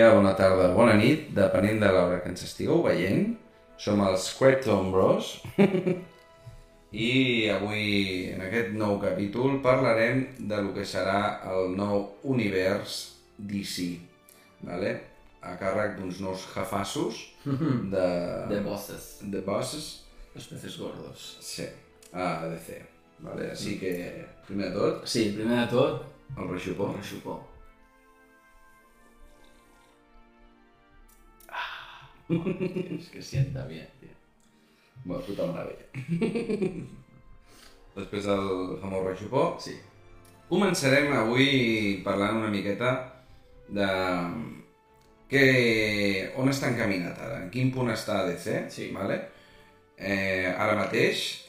Dia, bona tarda, bona nit, depenent de l'hora que ens estigueu veient. Som els Quackton Bros. I avui, en aquest nou capítol, parlarem de lo que serà el nou univers DC. Vale? A càrrec d'uns nous jafassos de... De bosses. de bosses. Los peces gordos. Sí, a DC. Vale? Així que, primer de tot, Sí, primer de tot, el reixupó. el reixupó. Es que sienta bien, tío. Bueno, puta meravella. Després del famós reixupó, Sí. Començarem avui parlant una miqueta de que, on està encaminat ara, en quin punt està DC, Sí. vale? eh, ara mateix,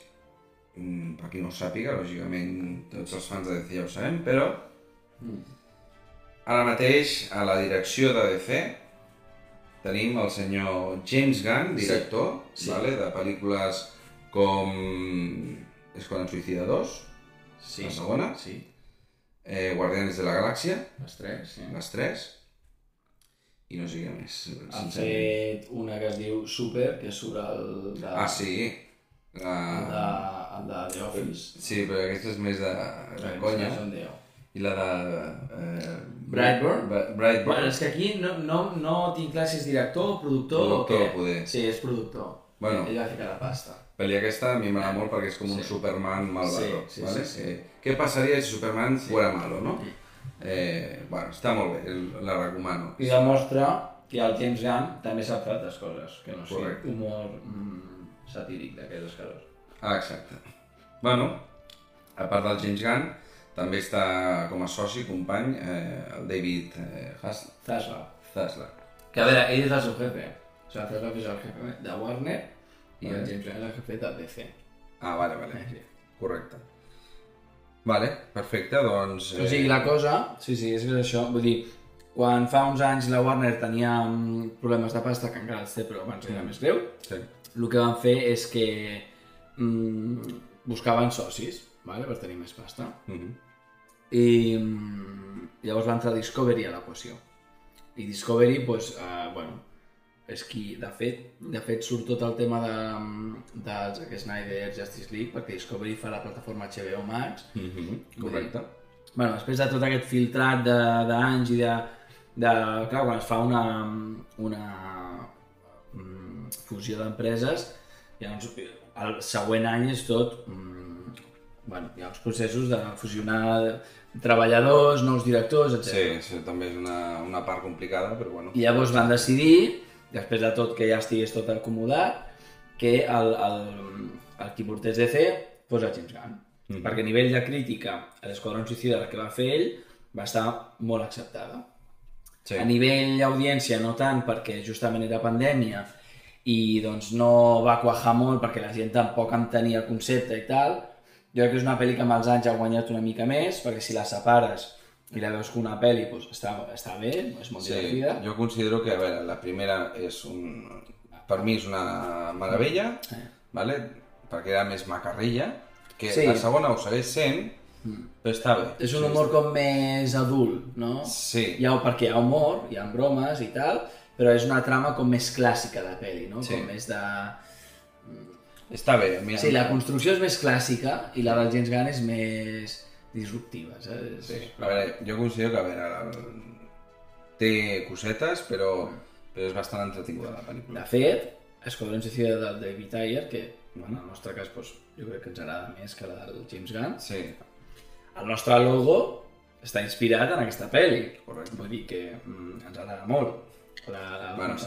mm, per qui no ho sàpiga, lògicament tots els fans de DC ja ho sabem, però Mm. ara mateix a la direcció de DC tenim el senyor James Gunn, director, Sí. Vale? de pel·lícules com Esquadrón Suicida 2, Sí. La segona? Sí. eh, Guardianes de la Galàxia, Les tres, sí. les tres, i no sé què més. Han fet una que es diu Super, que surt el de... Ah, sí. El La... de, el de The Office. Sí, però aquesta és més de, de conya. un Déu. I la de... Eh, Brightburn? Brightburn. Bueno, és que aquí no, no, no tinc clar si és director, productor, Productor, o què. poder. Sí, és productor. Bueno. Ell va ficar la pasta. Pel·li aquesta a mi m'agrada molt perquè és com un Sí. Superman malvado. Sí, sí, ¿vale? sí, sí. Eh, què passaria si Superman fuera malo, no? Eh, bueno, està molt bé, el- la recomano. I demostra que el James Gunn també sap fer altres coses, que no sigui Correcte. humor mm, satíric d'aquells escarós. Ah, exacte. Bueno, a part del James Gunn, també està com a soci, company, eh, el David eh, Has- Zaslav. Zaslav. Que a veure, ell és el seu jefe. O sigui, Zaslav és el jefe de Warner i Vale. el James Gunn és el jefe de DC. Ah, vale, vale. Sí. Correcte. Vale, perfecte, doncs... O sigui, la cosa... Sí, sí, és que és això. Vull dir, quan fa uns anys la Warner tenia mm, problemes de pasta, que encara els té, però abans era més greu, Sí. el que van fer és que mm, buscaven socis, vale, per tenir més pasta. Mhm. I mm, llavors va entrar Discovery a l'equació. I Discovery, doncs, eh, bueno, és qui, de fet, de fet surt tot el tema de, de Zack Snyder Justice League, perquè Discovery fa la plataforma HBO Max. Mhm. Correcte. bueno, després de tot aquest filtrat d'anys i de, de... Clar, quan es fa una, una mm, fusió d'empreses, llavors el següent any és tot... Mm, bueno, hi ha uns processos de fusionar treballadors, nous directors, etc. Sí, sí, també és una, una part complicada, però bueno. I llavors van decidir, després de tot que ja estigués tot acomodat, que el, el, el qui portés DC fos el James Gunn. Mm -hmm. Perquè a nivell de crítica, l'Esquadrón Suicida, la que va fer ell, va estar molt acceptada. Sí. A nivell d'audiència no tant, perquè justament era pandèmia i doncs no va quajar molt perquè la gent tampoc entenia el concepte i tal. Jo crec que és una pel·li que amb els anys ha guanyat una mica més, perquè si la separes i la veus com una pel·li, doncs està, està bé, és molt Sí, divertida. jo considero que, a veure, la primera és un... Per mi és una meravella, vale? perquè era més macarrilla, que Sí. la segona ho segueix sent, però està bé. És un humor com més adult, no? Sí. Hi ha, perquè hi ha humor, hi ha bromes i tal, però és una trama com més clàssica de pel·li, no? Sí. Com més de... Està bé. A mi, Sí, la construcció és més clàssica i la del James Gunn és més disruptiva, saps? Sí. A veure, jo considero que, a veure, té cosetes, però, però és bastant entretinguda la pel·lícula. De fet, Esquadrón Suicida del David Ayer, que en el nostre cas doncs, jo crec que ens agrada més que la del James Gunn, Sí, el nostre logo està inspirat en aquesta pel·li. Correcte. Vull dir que mm, ens agrada molt. La, la, bueno,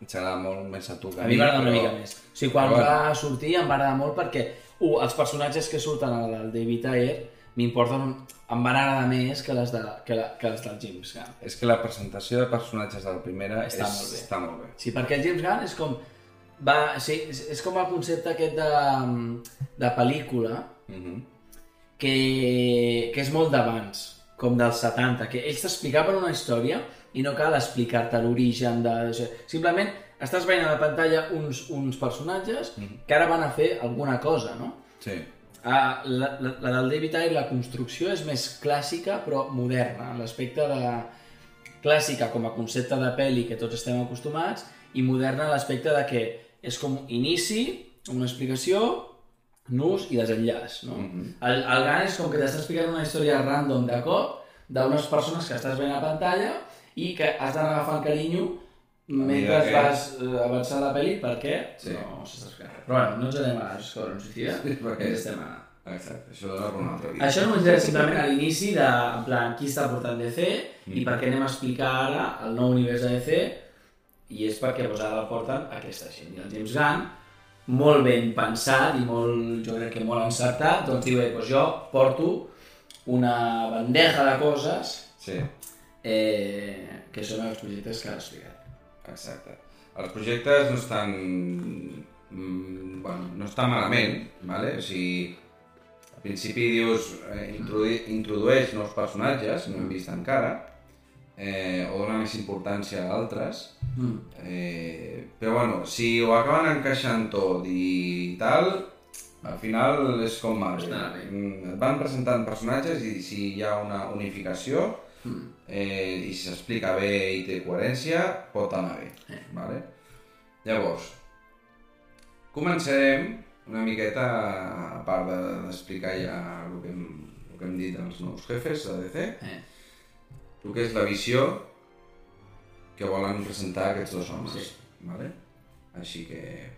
ens agrada molt més a tu que A mi m'agrada una però- mica més. O sigui, quan però va sortir em va agradar molt perquè, uh, els personatges que surten al del David Ayer m'importen, un- em van agradar més que les, de, que, la, que les del James Gunn. És que la presentació de personatges de la primera Està és, molt bé. està molt bé. Sí, perquè el James Gunn és com... Va, sí, és, és com el concepte aquest de, de pel·lícula Mhm. que, que és molt d'abans, com dels 70, que ells t'explicaven una història i no cal explicar-te l'origen de... Simplement estàs veient a la pantalla uns, uns personatges que ara van a fer alguna cosa, no? Sí. Ah, la, la, la del David Ayer, la construcció és més clàssica però moderna, en l'aspecte de clàssica com a concepte de pel·li que tots estem acostumats i moderna en l'aspecte de que és com inici, una explicació, nus i desenllaç. No? Mm -hmm. el, el gran és com que t'està explicant una història random de cop d'unes persones que estàs veient a pantalla i que has d'anar agafant carinyo mentre que- vas eh, avançant la pel·li perquè Sí. no s'està res. Però bueno, no ens anem a Esquadron Suicida, Sí, perquè- perquè estem a... Exacte, això per un altre vídeo. Això només era simplement a l'inici de, en plan, qui està portant DC i Mm. per què anem a explicar ara el nou univers de DC i és perquè doncs, ara el porten aquesta gent. I el James Gunn, molt ben pensat i molt, jo crec que molt encertat, doncs diu, eh, doncs jo porto una bandeja de coses Sí, eh, que són els projectes que ha explicat. exacte. Els projectes no estan... Mm, bueno, no estan malament, vale? o sigui, al principi dius, eh, introdu introdueix nous personatges, no hem vist encara, eh, o dona més importància a altres, Mm. Eh, però bueno, si ho acaben encaixant tot i tal, al final és com Marvel. Està. Mm, Et van presentant personatges i si hi ha una unificació Mm. eh, i si s'explica bé i té coherència, pot anar bé. Eh. Vale? Llavors, començarem una miqueta, a part de- d'explicar ja el que, hem, el que hem dit dels nous jefes de DC, Eh. el que és la visió que volen presentar aquests dos homes. Sí. Vale? Així que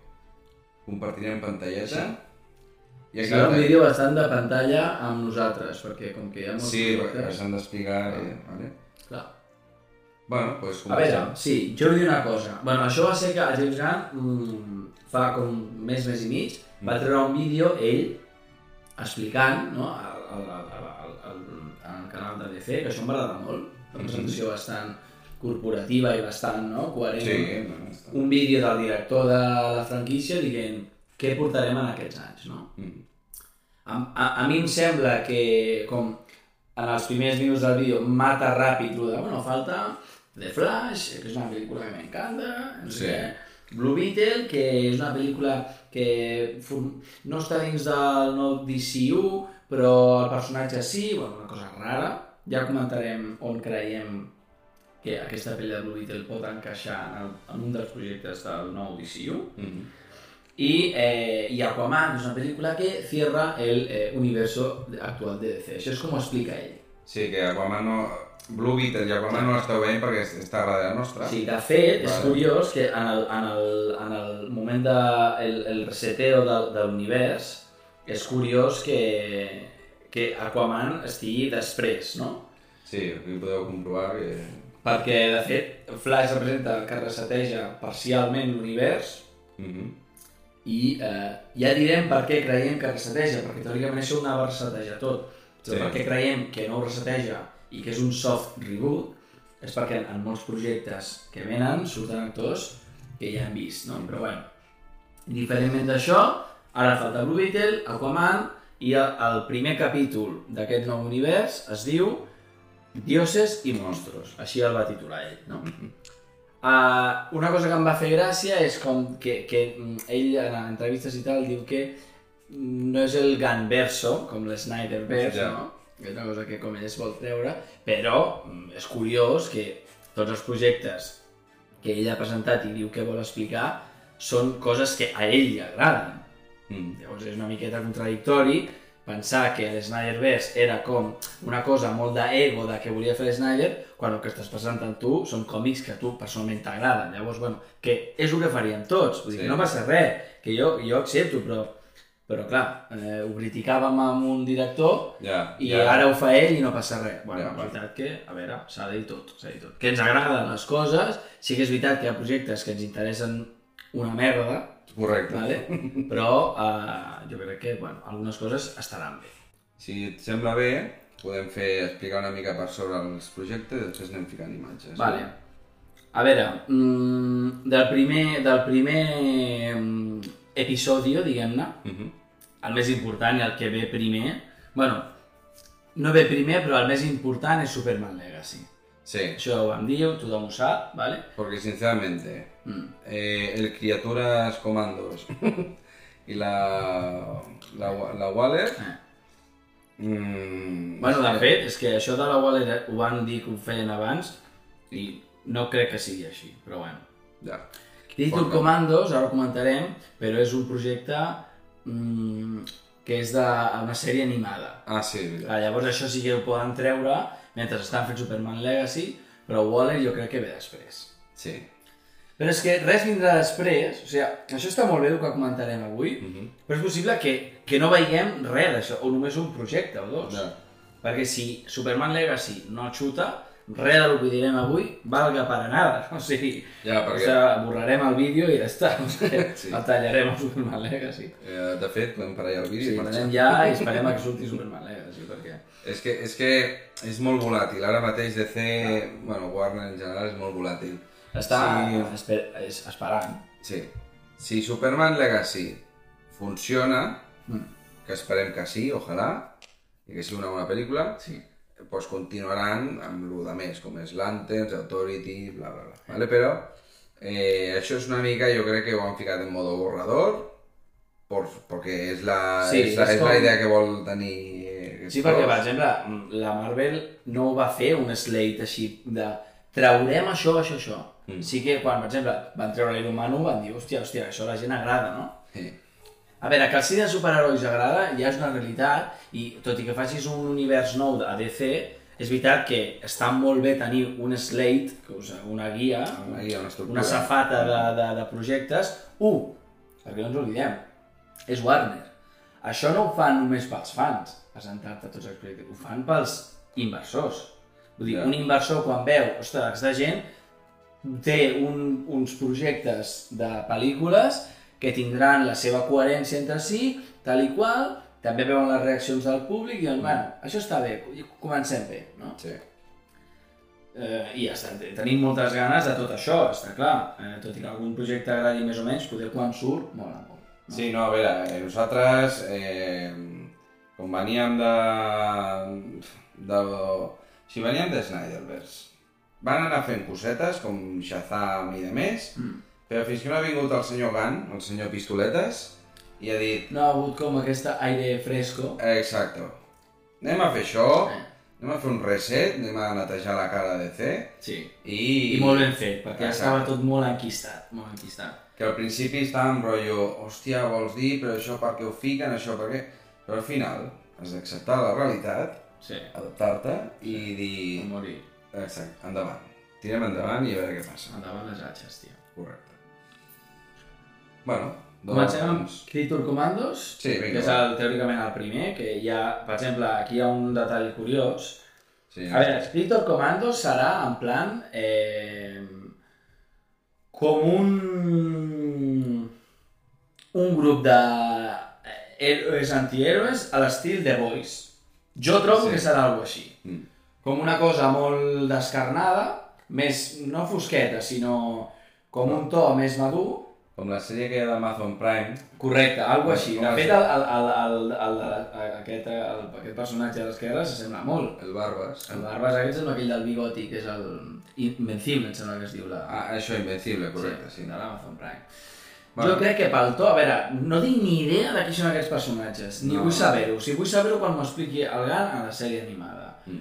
compartirem pantalleta. Sí. I Serà un vídeo bastant de pantalla amb nosaltres, perquè com que hi ha molts Sí, perquè s'han d'explicar. Eh, vale? Clar. Bueno, doncs A veure, sí, jo vull dir una cosa. Bueno, això va ser que el James Gunn, mm, fa com mes, mes i mig, va Mm. treure un vídeo ell explicant no, al, al, al, al, al, al canal de DC, que això em va agradar molt. Una presentació bastant corporativa i bastant no, coherent. Sí. Un vídeo del director de la franquícia dient què portarem en aquests anys, no? Mm. A, a, a mi em sembla que, com en els primers minuts del vídeo, mata ràpid lo de, bueno, falta The Flash, que és una pel·lícula que m'encanta, no sé Sí. què, Blue Beetle, que és una pel·lícula que no està dins del nou DCU, però el personatge sí, bueno, una cosa rara. Ja comentarem on creiem que aquesta pel·li de Blue Beetle pot encaixar en, el, en un dels projectes del nou DCU. Mm. Y, eh, y Aquaman es una película que cierra el eh, universo actual de DC. Això és com ho explica ell. Sí, que Aquaman no... Blue Beetle i Aquaman no l'esteu veient perquè està a darrere nostra. Sí, de fet, és Vale. curiós que en el, en el, en el moment de el, el reseteo de, de l'univers, és curiós que, que Aquaman estigui després, no? Sí, aquí podeu comprovar que... Perquè, de fet, Flash representa que reseteja parcialment l'univers Mm -hmm. I eh, ja direm per què creiem que reseteja, perquè teòricament això ho anava a resetejar tot. Però Sí. per què creiem que no ho reseteja i que és un soft reboot és perquè en molts projectes que venen surten actors que ja hem vist, no? Però bueno, indiferentment d'això, ara falta Blue Beetle, Aquaman i el, el primer capítol d'aquest nou univers es diu Dioses i monstros, així el va titular ell, no? Uh, una cosa que em va fer gràcia és com que, que mm, ell en entrevistes i tal diu que no és el Gunverso, com l'Snyderverse, Ja. no? Que és una cosa que com ell es vol treure, però mm, és curiós que tots els projectes que ell ha presentat i diu que vol explicar són coses que a ell li agraden. Mm. Llavors és una miqueta contradictori pensar que l'Snyderverse era com una cosa molt d'ego de que volia fer l'Snyder, quan el que estàs presentant tu són còmics que a tu personalment t'agraden. Llavors, bueno, que és el que faríem tots, vull dir Sí. que no passa res, que jo, jo accepto, però, però clar, eh, ho criticàvem amb un director Ja, i ja. ara ho fa ell i no passa res. Bueno, Ja, és veritat que, a veure, s'ha de dir tot, s'ha de dir tot. Que ens agraden les coses, sí que és veritat que hi ha projectes que ens interessen una merda, Correcte. vale? però eh, jo crec que bueno, algunes coses estaran bé. Si et sembla bé, podem fer explicar una mica per sobre els projectes i després anem ficant imatges. Vale. A veure, mm, del primer, del primer mm, episodi, diguem-ne, Mm -hmm. el més important i el que ve primer, bueno, no ve primer, però el més important és Superman Legacy. Sí, Això ho vam dir, tothom ho sap, vale? porque sinceramente, Mm. eh, el Criaturas Comandos y la, la, la Waller... Eh. Mm, Bueno, de fet, és que això de la Waller ho van dir que ho feien abans, I no crec que sigui així, però bueno. Ja. Títol Porta. Commandos, ara ho comentarem, però és un projecte mm, que és d'una sèrie animada. Ah, sí. Ah, llavors això sí que ho poden treure mentre estan fent Superman Legacy, però Waller jo crec que ve després. Sí. Però és que res vindrà després, o sigui, això està molt bé el que comentarem avui, Mhm. però és possible que, que no veiem res d'això, o només un projecte o dos. Ja. Perquè si Superman Legacy no xuta, res del que direm avui valga para nada. O sigui, Ja, perquè- o sigui, borrarem el vídeo i ja està. O sigui, Sí. El tallarem a Superman Legacy. Eh, de fet, podem parar ja el vídeo Sí, i marxar. anem ja i esperem a que surti Superman Legacy, perquè... És que, és que és molt volàtil. Ara mateix DC, bueno, Warner en general és molt volàtil. Està Sí. esper esperant. Sí. Si Superman Legacy funciona, Mm. que esperem que sí, ojalà, i que sigui una bona pel·lícula, Sí. Pues continuaran amb el de més, com és Lanterns, Authority, bla, bla, bla. Vale? Però eh, això és una mica, jo crec que ho han ficat en modo borrador, por, perquè és la, Sí, és, la, és és com- la idea que vol tenir... eh, Sí, perquè, per exemple, la Marvel no va fer un slate així de traurem això, això, això. Mm. Sí que quan, per exemple, van treure l'Iron Man 1 van dir, hòstia, hòstia, això a la gent agrada, no? Sí. A veure, que el cine de superherois agrada ja és una realitat i tot i que facis un univers nou a DC, és veritat que està molt bé tenir un slate, que us, una guia, Una guia, una una safata de, de, de projectes. Un, perquè no ens oblidem, és Warner. Això no ho fan només pels fans, presentar-te tots els projectes, ho fan pels inversors. Vull dir, Ja. un inversor quan veu, ostres, aquesta gent té un, uns projectes de pel·lícules que tindran la seva coherència entre si, tal i qual, també veuen les reaccions del públic i diuen, bueno, això està bé, comencem bé, no? Sí. Eh, I ja està, tenim moltes ganes de tot això, està clar. Eh, tot i que algun projecte agradi més o menys, poder quan surt, mola molt. Sí, no, a veure, eh, nosaltres, eh, com veníem de... de si veníem de Snyderverse, van anar fent cosetes com Shazam i de més, Mm. Però fins que no ha vingut el senyor Gunn, el senyor Pistoletes, i ha dit, No ha hagut com aquesta aire fresco. exacto, anem a fer això, Eh, anem a fer un reset, anem a netejar la cara de C, sí. i... I molt ben fet, perquè Exacte. estava tot molt enquistat, molt enquistat. que al principi estava en rotllo, hòstia, vols dir, però això per què ho fiquen, això per què... Però al final has d'acceptar la realitat, Sí, adaptar-te i dir... a morir. Exacte, endavant. Tirem endavant i a veure què passa. Endavant les atxes, tio. Correcte. Bueno, doncs... Comencem amb Creator Commandos, Sí, vinga, que és el, teòricament el primer, que hi ha, per exemple, aquí hi ha un detall curiós, Sí, A veure, Spiritor Commando serà en plan eh, com un un grup de eh, héroes antihéroes a l'estil de Boys. Jo trobo Sí. que serà alguna així. Mm. Com una cosa molt descarnada, més, no fosqueta, sinó com un to més madur, Com la sèrie que hi ha d'Amazon Prime. Correcte, algo així. De fet, el, el, el, el, el, el, aquest, el, aquest personatge de l'esquerra s'assembla molt. El Barbas. El Barbas aquest és aquell del bigoti, que és el Invencible, em sembla que es diu la... Ah, això, Invencible, correcte, sí. de l'Amazon Prime. Bueno. Jo crec que pel to, a veure, no tinc ni idea de qui són aquests personatges, ni No. vull saber-ho. O sigui, vull saber-ho quan m'ho expliqui el Gan a la sèrie animada. Mm.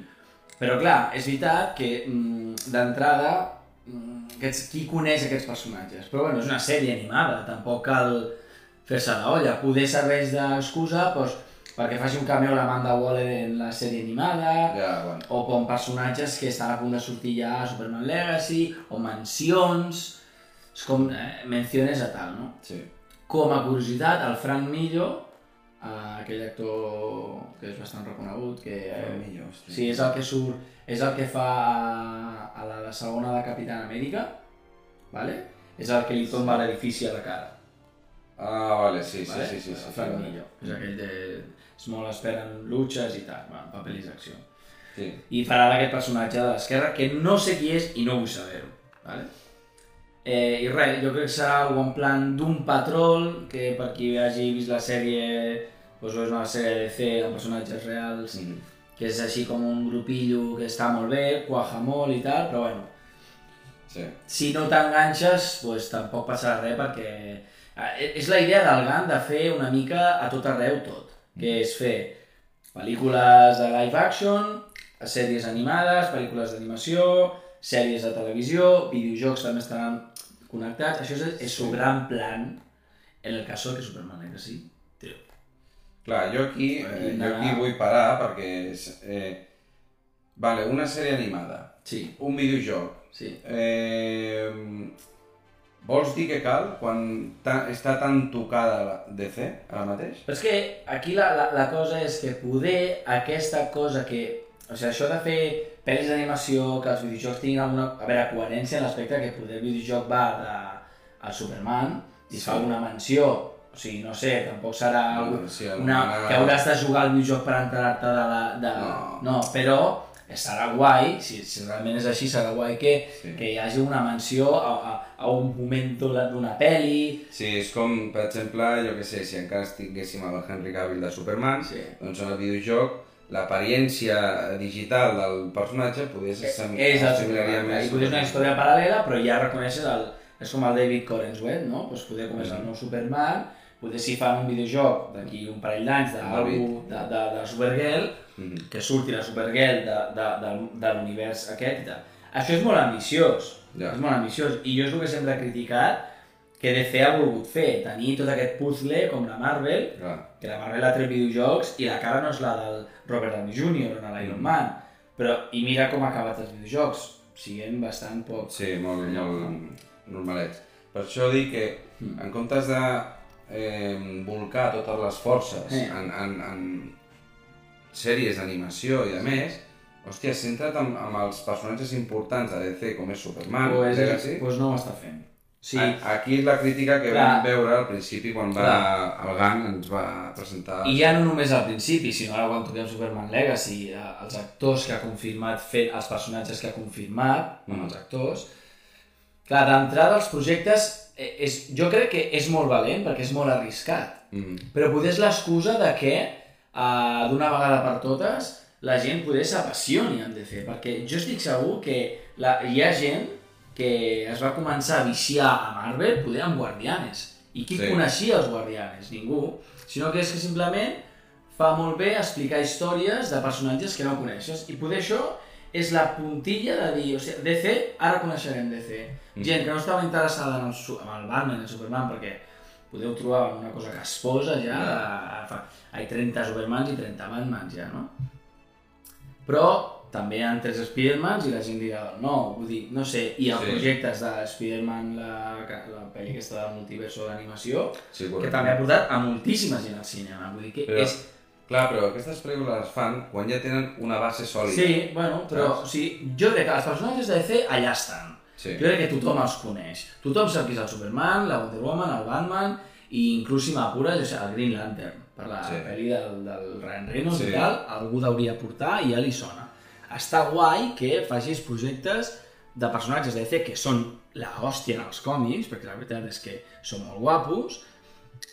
Però clar, és veritat que mm, d'entrada, aquests, qui coneix aquests personatges? Però bueno, és una sèrie animada, tampoc cal fer-se la olla. Poder serveix d'excusa doncs, perquè faci un cameo l'Amanda Waller en la sèrie animada, Ja, bueno. o com personatges que estan a punt de sortir ja a Superman Legacy, o mencions, és com eh, menciones a tal, no? Sí. Com a curiositat, el Frank Millo, eh, aquell actor que és bastant reconegut, que eh, Frank Millo, hosti. sí, és el que surt, és el que fa a, a la, la segona de Capitán Amèrica, vale? és el que li tomba l'edifici a la cara. Ah, vale, sí, sí, vale? sí, sí, sí, el Frank sí, Millo, és aquell de... és molt expert en luchas i tal, bueno, papelis d'acció. sí. i farà d'aquest personatge de l'esquerra que no sé qui és i no vull saber-ho. Vale? Eh, I res, jo crec que serà algo en plan d'un patrol, que per qui hagi vist la sèrie, doncs és una sèrie de DC amb personatges reals, Mm. que és així com un grupillo que està molt bé, quaja molt i tal, però bueno, Sí. si no t'enganxes, doncs tampoc passarà res perquè... eh, És la idea del GAN de fer una mica a tot arreu tot, que és fer pel·lícules de live action, sèries animades, pel·lícules d'animació, sèries de televisió, videojocs també estaran connectats. Això és, és su gran plan en el cas que Superman Legacy. Tio. Clar, jo aquí, eh, jo aquí vull parar perquè... És, eh, vale, una sèrie animada, Sí, un videojoc, sí. Eh, vols dir que cal quan ta, està tan tocada la DC ara mateix? Però és que aquí la, la, la cosa és que poder aquesta cosa que... O sigui, això de fer pel·lis d'animació, que els videojocs tinguin alguna... A veure, coherència en l'aspecte que poder el videojoc va de, al Superman i es fa Sí. una menció. O sigui, no sé, tampoc serà No, sí, una, que hauràs de jugar al videojoc per enterar-te de la... De... No. no, però serà guai, si, si realment és així, serà guai que, Sí. que hi hagi una menció a, a, a un moment d'una d'una pel·li, Sí, és com, per exemple, jo que sé, si encara estiguéssim amb el Henry Cavill de Superman, Sí. doncs en el videojoc l'apariència digital del personatge podria ser sem- és el assimilaria Superman. més... I és una història paral·lela, però ja reconeixes el... És com el David Corenswet, no? Pues poder com és el nou Superman, poder si fan un videojoc d'aquí un parell d'anys El d'algú de, de, de Supergirl, Mhm. que surti la Supergirl de, de, de, de l'univers aquest i tal. Això és molt ambiciós, Ja. és molt ambiciós, i jo és el que sempre he criticat que DC ha volgut fer, tenir tot aquest puzzle com la Marvel, Clar. que la Marvel ha tret videojocs i la cara no és la del Robert Downey Jr. en l'Iron Mm. Man, però i mira com ha acabat els videojocs, siguent bastant poc. Sí, molt, molt normalets. Per això dic que, Mm. en comptes de eh, volcar totes les forces Sí. en, en, en sèries d'animació i de més, hòstia, centra't en, en els personatges importants de DC, com és Superman, pues, Legacy. pues no ho està fent. Sí, Aquí és la crítica que Clar. vam veure al principi quan va, el GAN ens va presentar... i ja no només al principi, sinó ara quan toquem Superman Legacy, eh, els actors que ha confirmat fent, els personatges que ha confirmat, Mm. amb els actors, clar, d'entrada els projectes, eh, és, jo crec que és molt valent perquè és molt arriscat. Mm. Però potser és l'excusa de que uh, d'una vegada per totes la gent poder s'apassioni en DC, perquè jo estic segur que la, hi ha gent que es va començar a viciar a Marvel poder amb Guardianes. I qui Sí. coneixia els Guardianes? Ningú. Sinó que és que simplement fa molt bé explicar històries de personatges que no coneixes. I poder això és la puntilla de dir, o sigui, DC, ara coneixerem DC. Mm. Gent que no estava interessada en el, en el Batman, en el Superman, perquè podeu trobar una cosa que es posa ja, a, fa, hi ha 30 Supermans i 30 Batmans ja, no? Però també hi ha tres Spidermans i la gent dirà, no, vull dir, no sé, hi ha Sí. projectes de Spiderman, la, la pel·li aquesta del multiverso d'animació, Sí, que també ha portat a moltíssima gent al cinema, vull dir que Però, és... Clar, però aquestes pel·lícules les fan quan ja tenen una base sòlida. Sí, bueno, però o sigui, jo crec que els personatges de DC allà estan. Sí. Jo crec que tothom els coneix. Tothom sap qui és el Superman, la Wonder Woman, el Batman, i inclús si m'apures, jo sé, el Green Lantern, per la Sí. pel·li del, del Ryan Reynolds Sí. i tal, algú hauria portar i ja li sona. Està guai que facis projectes de personatges de DC que són la hòstia en els còmics, perquè la veritat és que són molt guapos,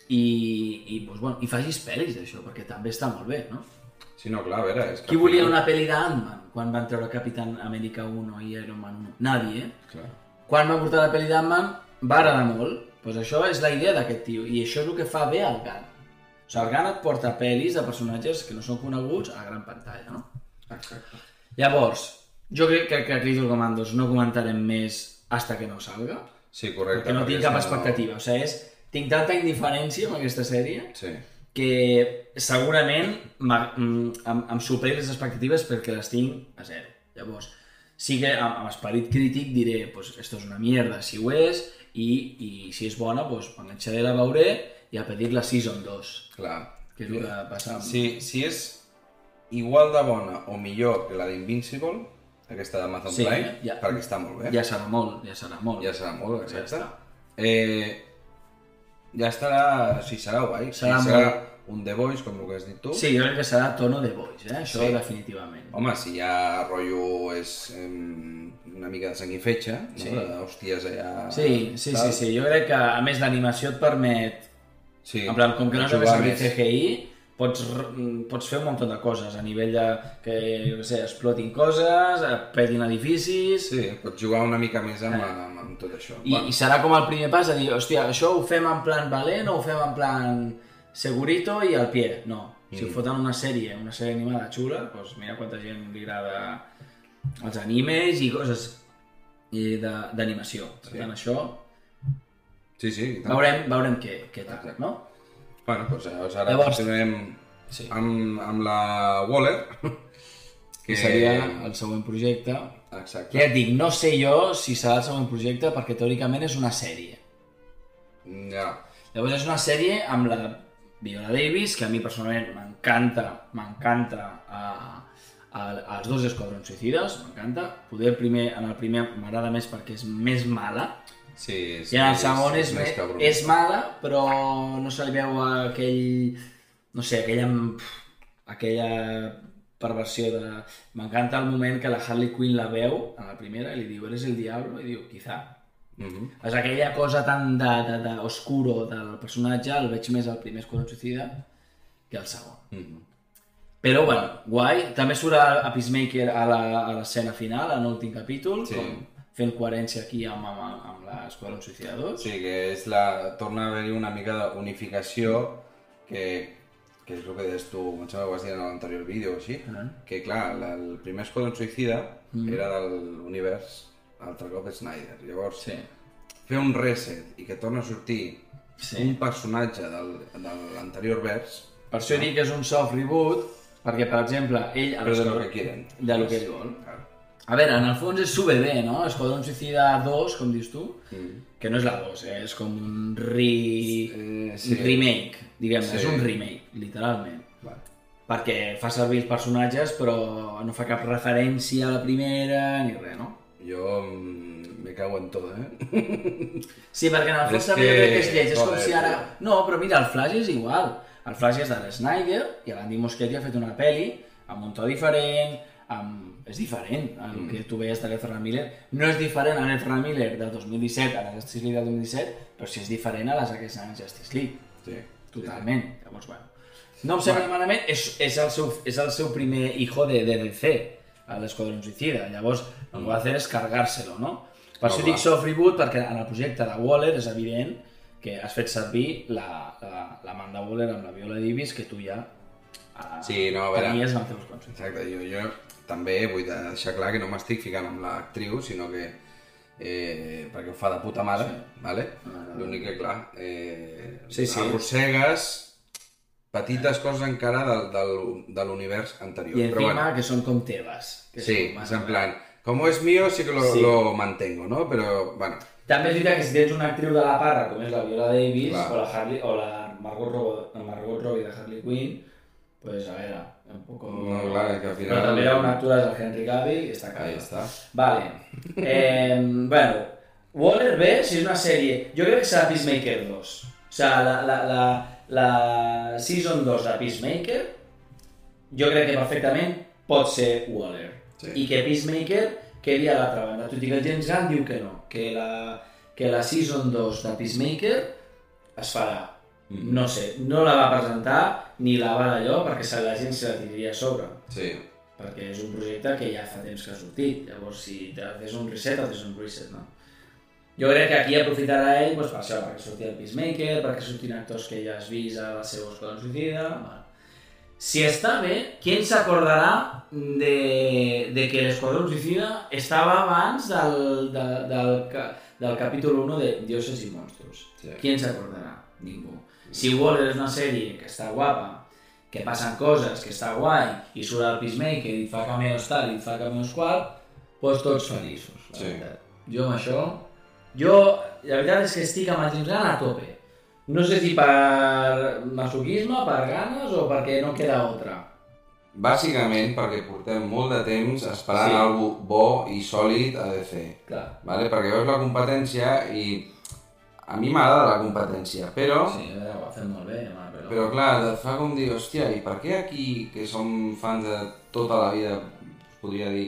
i, i, doncs, bueno, i facis pel·lis d'això, perquè també està molt bé, no? Sí, no, clar, a veure... És que Qui volia una pel·li d'Ant-Man quan van treure Capitán Amèrica 1 i Iron Man 1? Nadie, eh? Clar. Quan va portar la pel·li d'Ant-Man va agradar molt. Doncs això és la idea d'aquest tio i això és el que fa bé el GAN. O sigui, el GAN et porta pel·lis de personatges que no són coneguts a gran pantalla, no? Exacte. Llavors, jo crec que, que Critical Commandos no comentarem més hasta que no salga, Sí, correcte. perquè no tinc cap expectativa. O sigui, és, tinc tanta indiferència amb aquesta sèrie Sí. que segurament mm, em, em superi les expectatives perquè les tinc a zero. Llavors, sí que amb, amb esperit crític diré, pues, esto és una mierda, si ho és, i, i si és bona, pues, m'enganxaré, la veuré i a pedir la Season 2, Clar. que és el que passa amb... Si, si és igual de bona o millor que la d'Invincible, aquesta d'Amazon Sí, Prime, ja. perquè està molt bé, Ja serà molt, ja serà molt. ja serà molt, Ja exacte. està. Eh, ja estarà, sí, serà guai. Serà sí, serà molt- un The Voice, com el que has dit tu. Sí, jo crec que serà tono de boys, eh? això Sí. definitivament. Home, si ja rotllo és em, una mica de sang i fetge, no? Sí. Hòsties allà... Sí, sí, sí, tal. sí, jo crec que a més l'animació et permet sí. En plan, com que no més. CGI, pots, mm, pots fer un munt de coses, a nivell de que, què sé, explotin coses, eh, perdin edificis... Sí, pots jugar una mica més amb, amb, amb tot això. I, I serà com el primer pas de dir, hòstia, això ho fem en plan valent o ho fem en plan segurito i al pie? No. Si Mm. ho foten una sèrie, una sèrie animada xula, doncs mira quanta gent li agrada els animes i coses d'animació. Per Sí. tant, això Sí, sí. veurem, veurem què, què tal, Exacte. no? Bueno, doncs llavors ara Llavors- continuem Sí. amb, amb la Waller. Que seria el següent projecte. Exacte. Que ja et dic, no sé jo si serà el següent projecte perquè teòricament és una sèrie. Ja. Llavors és una sèrie amb la Viola Davis, que a mi personalment m'encanta, m'encanta a, als dos esquadrons suïcides, m'encanta. Poder primer, en el primer m'agrada més perquè és més mala, Sí, és, i en el segon és, més és, cabron. és mala, però no se li veu aquell, no sé, aquella, aquella perversió de... M'encanta el moment que la Harley Quinn la veu en la primera i li diu, eres el diablo? I diu, quizá. Mhm. És aquella cosa tan de, de, de oscuro del personatge, el veig més al primer Esquadrón Suïcida que al segon. Mhm. Però, bueno, guai. També surt a, a Peacemaker a la- a l'escena final, en l'últim capítol, Sí. com fent coherència aquí amb, amb, amb l'Esquadrón Suïcida 2. Sí, que és la... torna a haver-hi una mica d'unificació que, que és el que deies tu, em sembla que ho vas dir en l'anterior vídeo o així, Ah. que clar, la, el primer Esquadron Suïcida era del univers altre cop Snyder. Llavors, Sí. fer un reset i que torna a sortir Sí. un personatge del, de l'anterior vers, Per això dic que és un soft reboot, perquè, per exemple, ell... però de lo que quieren. De lo que ell vol. A veure, en el fons és SUBD, no? Esquadrón Suïcida 2, com dius tu, Mm. que no és la 2, eh? és com un re... Eh, sí. remake, diguem-ne, Sí. és un remake, literalment. Vale. Perquè fa servir els personatges, però no fa cap referència a la primera ni res, no? Jo mm, me cago en tot, eh? Sí, perquè en el fons també que- que és lleig, és com si ara... No, però mira, el Flash és igual. El Flash és de l'Snyder i l'Andy Muschietti ha fet una pel·li amb un to diferent, amb... és diferent el Mm. que tu veies de l'Ezra Miller. No és diferent a l'Ezra Miller del 2017 a la Justice League del 2017, però sí és diferent a les Zack Snyder Justice League. Sí. Totalment. Llavors, bueno. No em sembla malament, és, és, el seu, és el seu primer hijo de, de DC, a l'Esquadrón Suïcida. Llavors, el que va fer és cargar-se-lo, no? Per No, això clar. dic soft reboot, perquè en el projecte de Waller és evident que has fet servir la, la, la Amanda Waller amb la Viola Davis que tu ja eh, Sí, no, a veure. tenies en els teus conceptes. Exacte, jo, jo també vull deixar clar que no m'estic ficant amb l'actriu, sinó que eh, perquè ho fa de puta mare, sí. vale? l'únic que, clar, eh, Sí, sí. arrossegues petites coses encara del, del, de l'univers anterior. I Però encima bueno, que són com teves. Que sí, són- és en plan, como es mío sí que lo, Sí. lo mantengo, no? Però, bueno, També és veritat que si tens una actriu de la parra, com és la Viola Davis, Clar. o la, Harley, o la Margot, Robbie, Margot Robbie de Harley Quinn, pues a veure. No, clar, que al final... Però també un actor, és el Henry Cavill, i està Ahí clar. està. Vale. Eh, bueno, Waller B, si és una sèrie... Jo crec que serà Peacemaker 2. O sigui, la, la, la, la Season 2 de Peacemaker, jo crec que perfectament pot ser Waller. Sí. I que Peacemaker quedi a l'altra banda. Tot i que el James Gunn diu que no, que la, que la Season 2 de Peacemaker es farà. Mm. No sé, no la va presentar ni la va d'allò perquè se la gent se la tiraria a sobre Sí, perquè és un projecte que ja fa temps que ha sortit. Llavors, si te fes un reset, fes un reset, no? Jo crec que aquí aprofitarà ell doncs, per això, perquè surti el Peacemaker, perquè surtin actors que ja has vist a la seva escola suïcida... Bueno. Si està bé, qui s'acordarà de, de que l'Esquadrón Suïcida estava abans del, de, del, ca- del capítol 1 de Dioses i Monstros? Sí. Qui s'acordarà? Ningú. Si Waller és una sèrie que està guapa, que passen coses, que està guai, i surt el Peacemaker i fa cameos tal i fa cameos qual, doncs tots feliços, Sí. Jo amb això... Jo, la veritat és que estic amb el James Gunn a tope. No sé si per masoquisme, per ganes o perquè no queda altra. bàsicament perquè portem molt de temps esperant Sí. algo bo i sòlid a DC. Clar. ¿vale? Perquè veus la competència i a mi m'agrada la competència, però, Sí, ho ha fet molt bé, home, però... però clar, et fa com dir, hòstia, i per què aquí, que som fans de tota la vida, podria dir,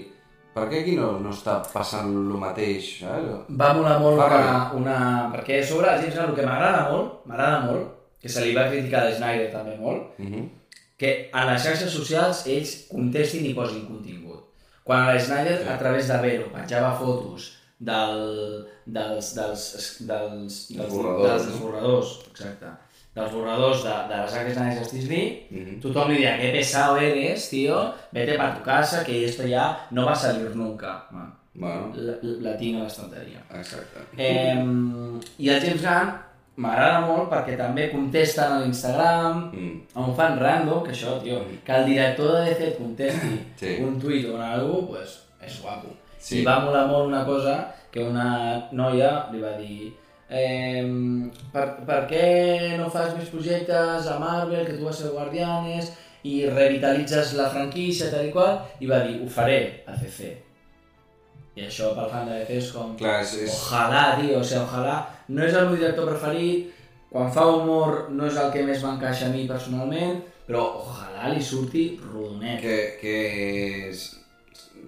per què aquí no, no està passant el mateix, saps? Va molar molt Fa una, una... Perquè sobre James Gunn el que m'agrada molt, m'agrada molt, que se li va criticar a Snyder també molt, Uh -huh. que a les xarxes socials ells contestin i posin contingut. Quan a Snyder, a través de Vero, penjava fotos del, dels, dels, dels, dels, dels no? esborradors, exacte, dels borradors de, de la Zack Snyder Justice League, Mhm. tothom li deia, qué pesado eres, tío, vete para tu casa, que esto ya no va a salir nunca. Bueno, Bueno, la, la tinc a l'estanteria. exacte. Eh, I el James Gunn m'agrada molt perquè també contesten a l'Instagram, Mm. a un fan random, que això, tio, que el director de DC contesti Sí. un tuit o algú, pues, és guapo. Sí. I va molar molt una cosa que una noia li va dir eh, per, per què no fas més projectes a Marvel, que tu vas ser Guardianes, i revitalitzes la franquícia, tal i qual, i va dir, ho faré a CC. I això pel fan de DC és com... Clar, és, és... Ojalà, tio, o sigui, ojalà. No és el meu director preferit, quan fa humor no és el que més m'encaixa a mi personalment, però ojalà li surti rodonet. que, que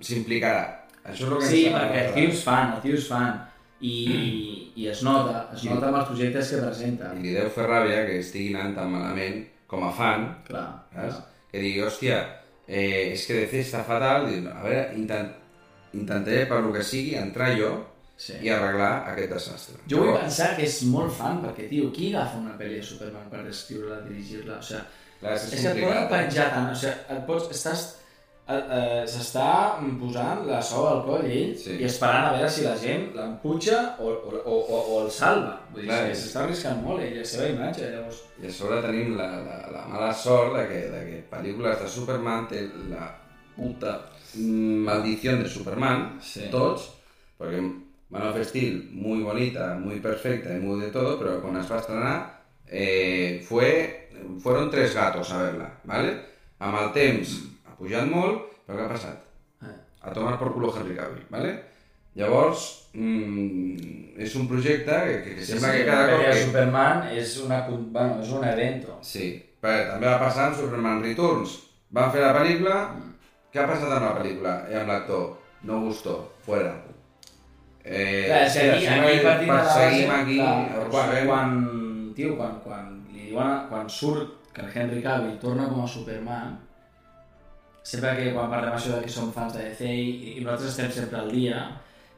s'implicarà. Això és el que Sí, ens perquè el agrada. tio és fan, el tio és fan. I, i es nota, es nota amb els projectes que presenta. I li deu fer ràbia que estigui anant tan malament com a fan, Clar, saps? clar. Que digui, hòstia, eh, és que DC està fatal, diu, a veure, intent, intentaré per lo que sigui entrar jo Sí. i arreglar aquest desastre. Jo vull pensar que és molt fan, perquè, tio, qui agafa una pel·li de Superman per escriure-la, dirigir-la? O sigui, Clar, és, és que et poden eh? penjar tant, o sigui, et pots, estàs, eh, eh, s'està posant la sou al coll ell Sí. i esperant a veure si la gent l'emputxa o, o, o, o, el salva. Vull dir, s'està arriscant molt ell, la seva imatge, llavors... I a sobre tenim la, la, la mala sort de que, de que pel·lícules de Superman té la puta maldició de Superman, Sí. tots, perquè Man of Steel, muy bonita, muy perfecta y muy de todo, pero cuando se va a estrenar eh, fue, fueron tres gatos a verla, ¿vale? Amb el temps pujat molt, però què ha passat? Eh. A tomar por culo Henry Cavill, ¿vale? Llavors, mm, és un projecte que, que, que sembla que cada cop... que... Superman és, una, bueno, és un evento. Sí, perquè també va passar amb Superman Returns. Van fer la pel·lícula, què ha passat amb la pel·lícula i amb l'actor? No gustó, fuera. Eh, Clar, és que aquí, aquí base, perseguim aquí, clar, quan, quan, tio, quan, quan, li diuen, quan surt que el Henry Cavill torna com a Superman, sempre que quan parlem això de que som fans de DC i, i nosaltres estem sempre al dia,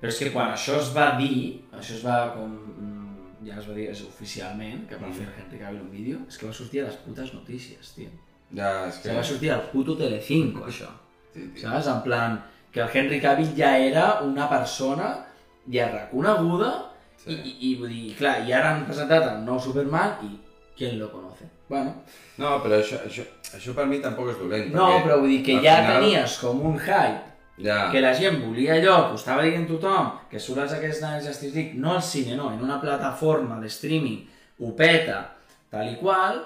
però és que quan això es va dir, això es va com, mm, ja es va dir és oficialment, que va Mm. fer Henry Cavill un vídeo, és que va sortir a les putes notícies, tio. Ja, és O que... sigui, va sortir al puto Telecinco, això. Sí, tio. Saps? En plan, que el Henry Cavill ja era una persona ja reconeguda Sí. i, i, i, vull dir, clar, i ara han presentat el nou Superman i qui lo conoce? Bueno, No, però això, això, això per mi tampoc és dolent. no, però vull dir que ja final- tenies com un hype, Ja, que la gent volia allò, que ho estava dient tothom, que surt als aquests de Justice League, no al cine, no, en una plataforma de streaming, ho peta, tal i qual,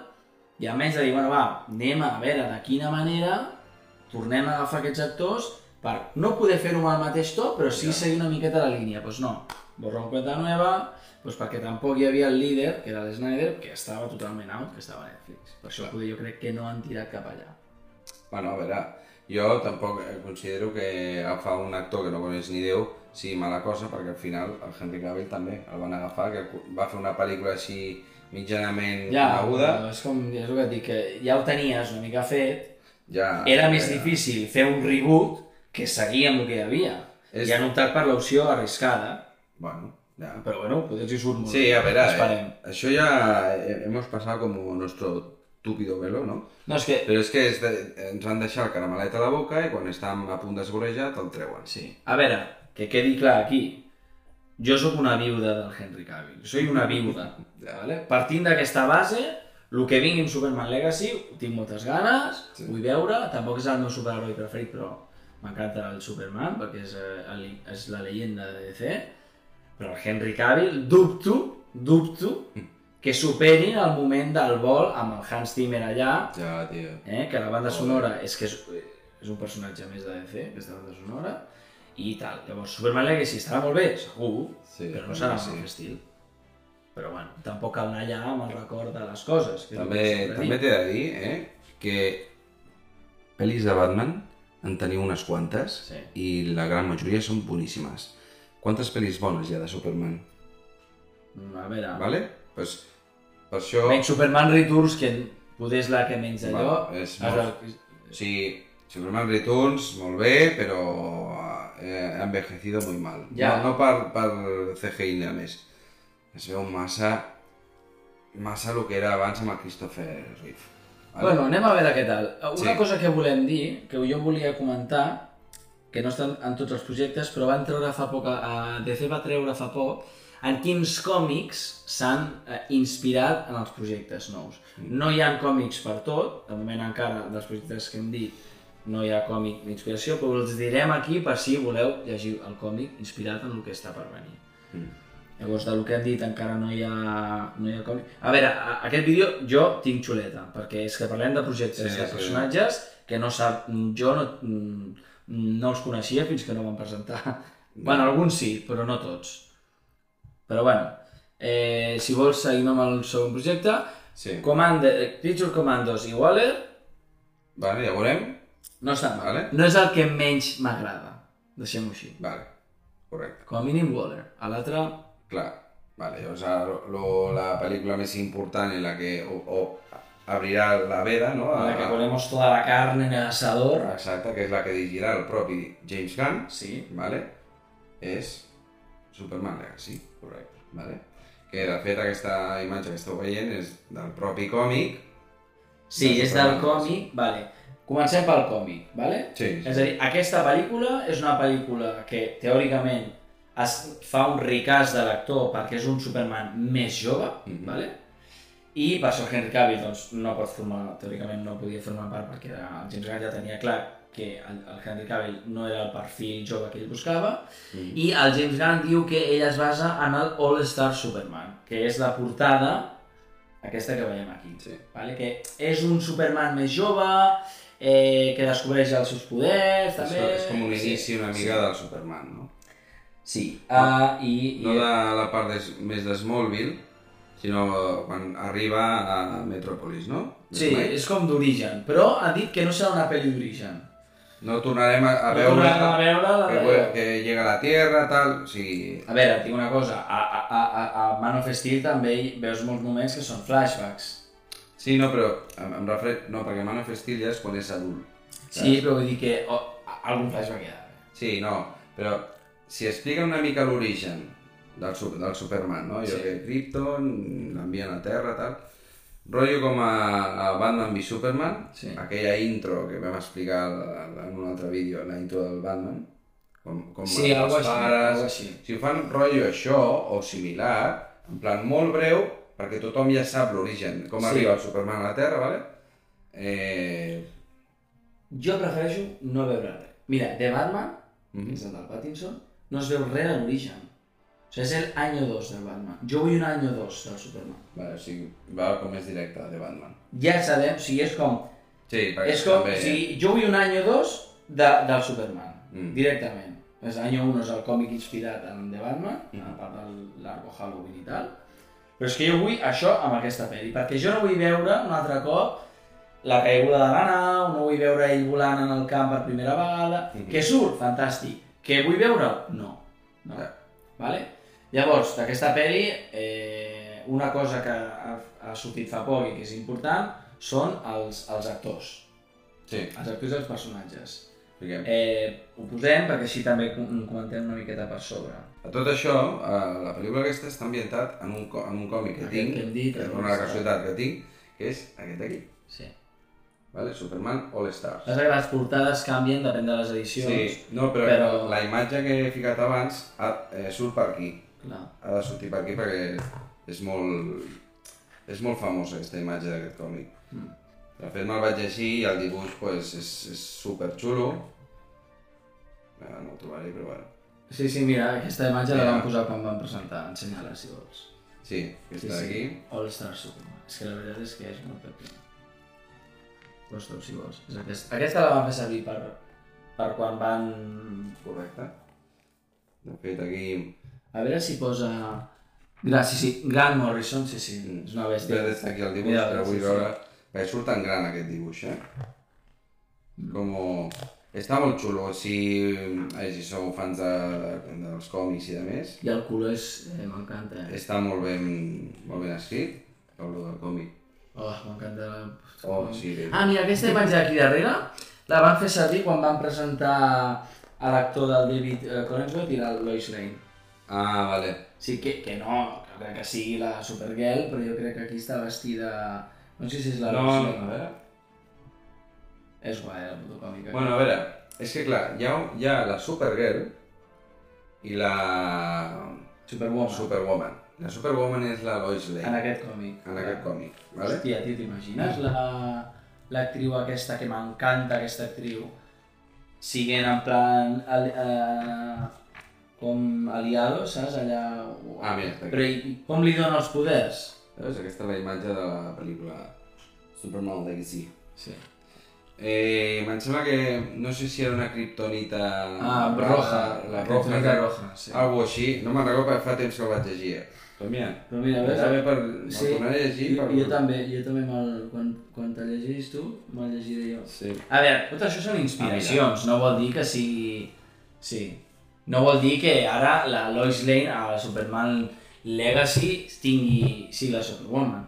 i almenys de dir, bueno, va, anem a veure de quina manera tornem a agafar aquests actors per no poder fer-ho amb el mateix to, però sí Ja. seguir una miqueta la línia. Doncs pues no, borrón cuenta nueva, pues perquè tampoc hi havia el líder, que era l'Snyder, que estava totalment out, que estava a Netflix. Per això poder, jo crec que no han tirat cap allà. Bueno, a veure, jo tampoc eh, considero que agafar un actor que no coneix ni Déu sigui mala cosa, perquè al final el Henry Cavill també el van agafar, que va fer una pel·lícula així mitjanament Ja, coneguda. però és com és el que et dic, que ja ho tenies una mica fet, Ja, era més ja. difícil fer un reboot que seguir amb el que hi havia. És- I han optat per l'opció arriscada, Bueno, ja. però bueno, hi surt molt Sí, a Esperem. eh, això ja eh, hemos pasado como nuestro túpido velo, ¿no? No, és que... Però és que és de, ens van deixar el caramelet a la boca i quan estem a punt d'esvorejat el treuen. Sí. A veure, que quedi clar aquí. Jo sóc una viuda del Henry Cavill. Soy una viuda. Ja. vale? Partint d'aquesta base, el que vingui amb Superman Legacy, tinc moltes ganes, Sí. sí. vull veure. Tampoc és el meu superheroi preferit, però m'encanta el Superman, perquè és, eh, el, és la leyenda de DC. Però el Henry Cavill, dubto, dubto, que superin el moment del vol amb el Hans Zimmer allà, Ja, tio. eh? que la banda sonora és que és, és un personatge més de DC, aquesta banda sonora, i tal. Llavors, Superman Legacy estarà molt bé, segur, Sí, però no serà sí. el estil. Però bueno, tampoc cal anar allà amb el record de les coses. Que També, també t'he de dir eh, que pel·lis de Batman en teniu unes quantes Sí. i la gran majoria són boníssimes. Quantes pel·lis bones hi ha de Superman? Mm, A veure, Vale? Pues, per això... menys Superman Returns, que poder és la que menys allò. Bueno, és molt- O sigui, Superman Returns, molt bé, però eh, ha envejecido muy mal. Ja. No, no per, per CGI ni més. Es veu massa, massa el que era abans amb el Christopher Reeve. Bueno, anem a veure què tal. Una Sí. cosa que volem dir, que jo volia comentar, que no estan en tots els projectes, però van treure fa poc, a DC va treure fa poc, en quins còmics s'han eh, inspirat en els projectes nous. No hi ha còmics per tot, de moment encara dels projectes que hem dit no hi ha còmic d'inspiració, però els direm aquí per si voleu llegir el còmic inspirat en el que està per venir. Mm. Llavors, del que hem dit encara no hi ha, no hi ha còmic. A veure, a, aquest vídeo jo tinc xuleta, perquè és que parlem de projectes Sí, sí, de sí. personatges que no sap, jo no, mm, no els coneixia fins que no van presentar. Bueno, alguns sí, però no tots. Però bueno, eh, si vols seguim amb el segon projecte. Sí. Commander, Creature Commandos i Waller Vale, ja veurem. no estan mal. Vale. No és el que menys m'agrada, deixem-ho així. Vale, correcte. Com a mínim Waller. A l'altre, Clar. Vale, llavors ara lo, la pel·lícula més important en la que o, o abrirà la veda, no? a la que ponemos toda la carne en el asador. Exacte, que és la que dirigirà el propi James Gunn, Sí. vale? és Superman Legacy, correcte. Vale? Que de fet aquesta imatge que esteu veient és del propi còmic. Sí, Del és del còmic, vale. Comencem pel còmic, vale? Sí, sí. És a dir, aquesta pel·lícula és una pel·lícula que teòricament es fa un ricàs de l'actor perquè és un Superman més jove, Mhm. vale? I per això Henry Cavill doncs, no pot formar, teòricament no podia formar part perquè era, el James Gunn ja tenia clar que el, el Henry Cavill no era el perfil jove que ell buscava Mm. i el James Gunn diu que ell es basa en el All-Star Superman, que és la portada aquesta que veiem aquí. Sí. Vale? Que és un Superman més jove, eh, que descobreix els seus poders, És, també... és com un inici una mica sí. del Superman, no? Sí, uh, i, i No de la part de, més de Smallville, sinó quan arriba a Metropolis, no? sí, menys. és com d'origen, però ha dit que no serà una pel·li d'origen. No tornarem a, a No veure, tornarem a veure la que, de- que llega a la Tierra, tal, o sigui... A veure, et dic una cosa, a, a, a, a Man of Steel també hi veus molts moments que són flashbacks. Sí, no, però em, em refer... No, perquè Man of Steel ja és quan és adult. Sí, però vull dir que oh, algun flashback hi ha. Sí, no, però si explica una mica l'origen del, del Superman, no? Jo Sí. que Krypton, l'envien a Terra, tal... Rotllo com a, a Batman v Superman, Sí. aquella intro que vam explicar en un altre vídeo, la intro del Batman, com, com Sí, els així, pares... així. Si ho fan rotllo això, o similar, en plan molt breu, perquè tothom ja sap l'origen, com Sí. arriba el Superman a la Terra, vale? Eh... Jo prefereixo no veure res. Mira, de Batman, mhm. que és el del Pattinson, no es veu res de l'origen. O sigui, és el any 2 del Batman. Jo vull un any 2 del Superman. Vale, o sigui, va com més directe de Batman. Ja sabem, o sigui, és com... Sí, perquè És com, també... o sigui, jo vull un any 2 de, del Superman, Mm. directament. És any 1 és el còmic inspirat en The Batman, Mm. a part de l'arco Halloween i tal. Però és que jo vull això amb aquesta pel·li, perquè jo no vull veure un altre cop la caiguda de la nau, no vull veure ell volant en el camp per primera vegada, Mhm. que surt, fantàstic. Que vull veure No. no. Ja. Vale? Llavors, d'aquesta pel·li, eh, una cosa que ha, ha sortit fa poc i que és important són els, els actors, Sí, els actors i els personatges. expliquem. Eh, ho posem perquè així també com- comentem una miqueta per sobre. A tot això, eh, la pel·lícula aquesta està ambientat en un, en un còmic que Aquest tinc, que hem dit, que és una casualitat que tinc, que és aquest aquí, Sí. vale? Superman All Stars. Passa que les portades canvien, depèn de les edicions. Sí, no, però, però- la imatge que he ficat abans eh, surt per aquí. Clar. Ha de sortir per aquí perquè és molt, és molt famosa aquesta imatge d'aquest còmic. Mm. De fet, me'l vaig llegir i el dibuix pues, és, és super xulo. Eh, no ho trobaré, però bueno. Sí, sí, mira, aquesta imatge la Mira. vam posar quan vam presentar, ensenya-la si vols. Sí, aquesta d'aquí. All Star Superman. És que la veritat és que és molt petit. Pots si vols. És aquest. Aquesta la vam fer servir per, per quan van... Correcte. De fet, aquí... A veure si posa... Gra, sí, sí, Grant Morrison, sí, sí, és una bèstia. Després d'estar aquí el dibuix, Mira, però vull sí, sí. veure... Perquè surt tan gran aquest dibuix, eh? Com... Està molt xulo, si, eh, si sou fans de, de, dels còmics i de més. I el color és... Eh, m'encanta, eh? Està molt ben, molt ben escrit, el del còmic. Oh, m'encanta la... Oh, sí, bé. Ah, mira, aquesta imatge d'aquí darrere la van fer servir quan van presentar a l'actor del David eh, Corensworth i la Lois Lane. Ah, vale. Sí, que, que no, que crec que sigui la Supergirl, però jo crec que aquí està vestida... No sé si és la No, Lois no, a veure. És guai, la fotocòmica. Bueno, a veure, És que clar, hi ha, hi ha la Supergirl i la Superwoman. Superwoman. La Superwoman és la Lois Lane En aquest còmic. en aquest còmic, vale? Hòstia, tio, t'imagines la l'actriu aquesta que m'encanta, aquesta actriu, siguent en plan ali, eh, com aliado, saps? Allà... Ah, mira, està Però aquí. i, i com li dona els poders? Veus? Aquesta és la imatge de la pel·lícula Superman Legacy. Sí. Eh, em sembla que no sé si era una kriptonita Ah, roja, la kriptonita roja, roja, sí. Algo així, no me'n recordo perquè fa temps que el vaig llegir. Però mira, Però mira, ves, també per, sí, tornar a llegir... jo, per... jo també, jo també me'l, quan, quan te llegis tu, me'l llegiré jo. Sí. A veure, tot això són inspiracions, no vol dir que sigui... Sí. No vol dir que ara la Lois Lane a Superman Legacy tingui... sigui la Superwoman.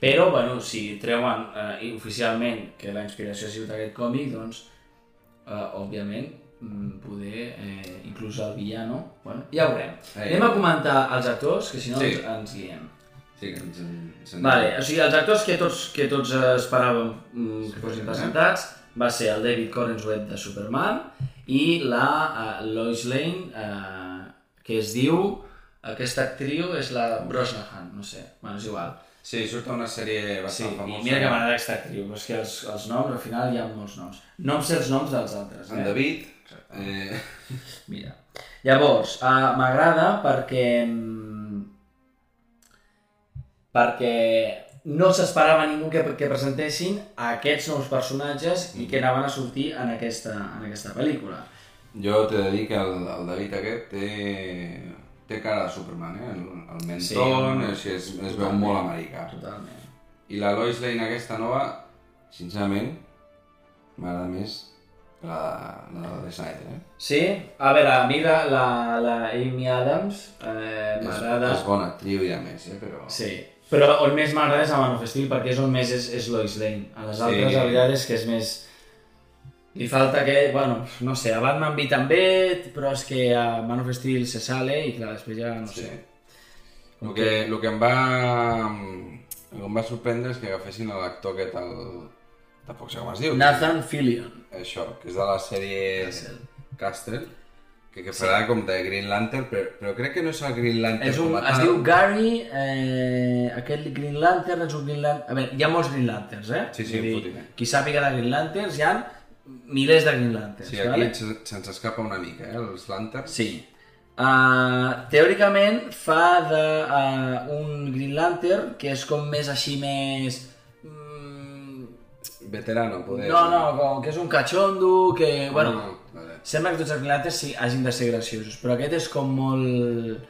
Però, bueno, si treuen eh, oficialment que la inspiració ha sigut aquest còmic, doncs, eh, òbviament, mm, poder, eh, inclús el villano, bueno, ja ho veurem. Eh. Anem a comentar els actors, que si no Sí. ens, ens guiem. Sí, que ens, ens en- Vale, o sigui, els actors que tots, que tots eh, esperàvem mm, que fossin presentats va ser el David Corenswet de Superman i la uh, Lois Lane, uh, que es diu... Aquesta actriu és la Brosnahan, no sé, bueno, és igual. Sí, surt una sèrie Sí, bastant i famosa. mira que m'agrada aquesta actriu, però és que els, els noms, al final hi ha molts noms. No em sé els noms dels altres. En Eh? David, eh, Mira. Llavors, uh, m'agrada perquè... perquè no s'esperava ningú que, que presentessin aquests nous personatges i que anaven a sortir en aquesta, en aquesta pel·lícula. jo t'he de dir que el, el David aquest té, té cara de Superman, eh? El, el menton, Sí. sí, es, es veu molt americà. Totalment. I la Lois Lane aquesta nova, sincerament, m'agrada més la, la de Snyder, eh? Sí? A veure, a mi la, la, la Amy Adams eh, És, m'agrada... és bona actriu i a més, eh? Però... Sí, però on més m'agrada és a Man of Steel perquè és on més és, és Lois Lane. A les Sí. altres, la veritat és que és més... Li falta que, bueno, no sé, a Batman V també, però és que a Man of Steel se sale i clar, després ja no Sí. sé. El que, el que em va... El que em va sorprendre és que agafessin l'actor aquest, el... Tampoc sé com es diu. Nathan Fillion. Això, que és de la sèrie Castle. Castle, que, que farà com de Green Lantern, però, però crec que no és el Green Lantern És un, es tal. diu Gary, eh, aquest Green Lantern és un Green Lantern... A veure, hi ha molts Green Lanterns, eh? Sí, sí, dir. Qui sàpiga de Green Lanterns, hi ha milers de Green Lanterns, Sí, aquí vale? se- se'ns escapa una mica, eh, els Lanterns. Sí. Uh, teòricament fa de uh, un Green Lantern que és com més així més... Mm, Veterano, poder. no, no, com que és un catxondo, que... Bueno, No, vale. Sembla que tots els Green Lanterns sí, hagin de ser graciosos, però aquest és com molt...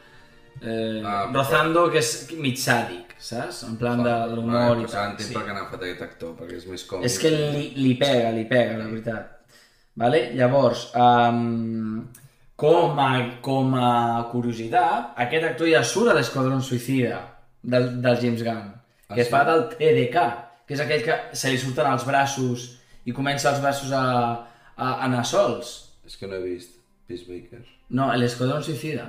Eh, Ah, rozando que és mig sàdic, saps? En plan de l'humor i tal. entenc Sí. per què n'ha fet aquest actor, perquè és més còmic. És que li, li pega, li pega, la veritat. Vale? Llavors, um, com, a, com a curiositat, aquest actor ja surt a l'Esquadrón Suïcida del, del James Gunn, Ah, que sí? fa del TDK, que és aquell que se li surten els braços i comença els braços a, a, a anar sols. És que no he vist Peacemaker. No, a l'Esquadrón Suïcida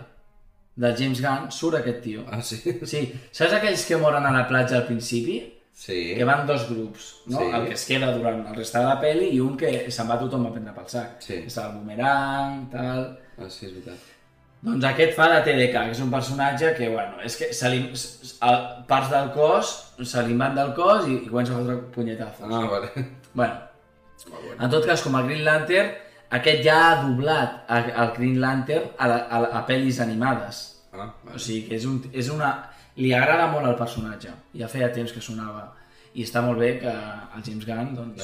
del James Gunn surt aquest tio. Ah, sí? Sí, saps aquells que moren a la platja al principi? Sí. que van dos grups, no? Sí. El que es queda durant el restat de la pel·li i un que se'n va tothom a prendre pel sac. Sí. Està el boomerang, tal... Ah, sí, és veritat. Doncs aquest fa de TDK, que és un personatge que, bueno, és que se li, parts del cos se li van del cos i, i comença a fotre punyetazos. Ah, vale. Bueno, Molt bueno. en tot cas, com a Green Lantern, aquest ja ha doblat el Green Lantern a, la- a, a pel·lis animades. Ah, O vale. sigui que és, un, és una... Li agrada molt al personatge. Ja feia temps que sonava. I està molt bé que el James Gunn, doncs,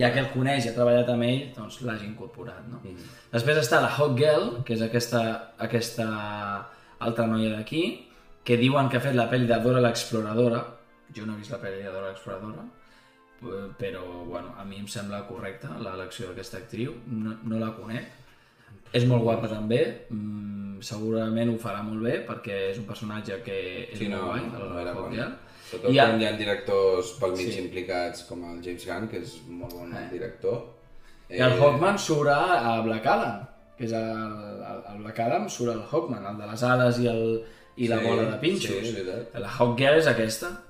ja que el coneix i ha treballat amb ell, doncs l'hagi incorporat, no? Mhm. Després està la Hot Girl, que és aquesta, aquesta altra noia d'aquí, que diuen que ha fet la pel·li de Dora l'exploradora. Jo no he vist la pel·li de Dora l'exploradora, però, bueno, a mi em sembla correcta l'elecció d'aquesta actriu. No, no la conec. És molt guapa també, mm, segurament ho farà molt bé perquè és un personatge que és Sí, no, molt guai, no, no bon. Girl. Sobretot I ha- quan hi ha directors pel mig Sí. implicats com el James Gunn, que és molt bon Eh. director. I el Hawkman surt a Black Adam, que és el, el, el Black Adam surt el Hawkman, el de les ales i, el, i la Sí, bola de pinxos. sí, la Hawk Girl és aquesta.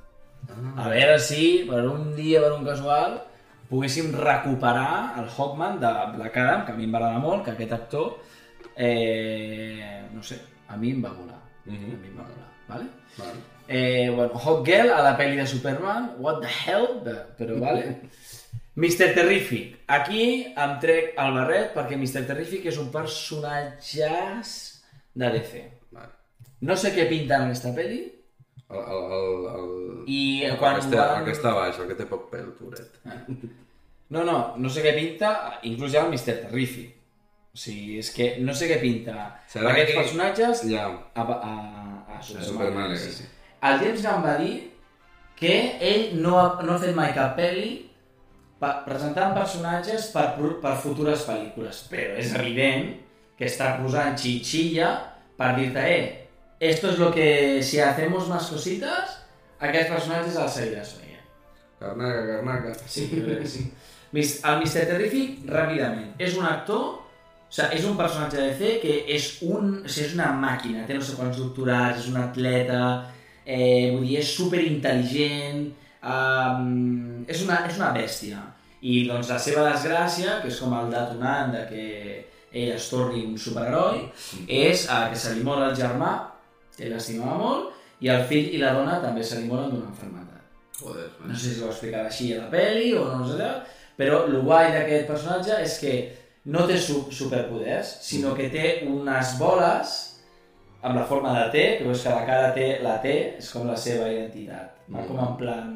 A veure si per un dia, per un casual, poguéssim recuperar el Hawkman de Black Adam, que a mi em va agradar molt, que aquest actor, eh, no sé, a mi em va volar. Mhm. A mi em va volar, vale? Vale. Eh, bueno, Hawkgirl a la pel·li de Superman, what the hell, però vale. Mr. Terrific. Aquí em trec el barret perquè Mr. Terrific és un personatge de DC. Vale. No sé què pinta en aquesta pel·li, El, el, el, el... i quan Aquesta, van- aquesta baix, el que té poc pèl, pobret. No, no, no sé què pinta, inclús ja el Mr. Terrific. O sigui, és que no sé què pinta Serà aquests que- personatges Ja, a, a, a Superman. Superman Legacy. Legacy. El James Gunn va dir que ell no ha, no ha fet mai cap pel·li pa- presentant personatges per, per futures pel·lícules, però és evident que està posant xitxilla per dir-te, eh, esto es lo que si hacemos más cositas, aquests personatges els seguiràs veient. carnaca, carnaca. Sí, jo crec que sí. El Mr. Terrific, ràpidament, és un actor, o sigui, és un personatge de DC que és, un, o sigui, és una màquina, té no sé quants doctorats, és un atleta, eh, vull dir, és superintel·ligent, um, és, una, és una bèstia. I doncs la seva desgràcia, que és com el detonant de que ell es torni un superheroi, és eh, que se li mor el germà, que l'estimava molt, i el fill i la dona també se li moren d'una malaltia. Joder, No sé si ho explicarà així a la peli o no sé, però el guai d'aquest personatge és que no té su superpoders, sinó que té unes boles amb la forma de T, que veus que la cara té la T, és com la seva identitat. Va Mm. com en plan...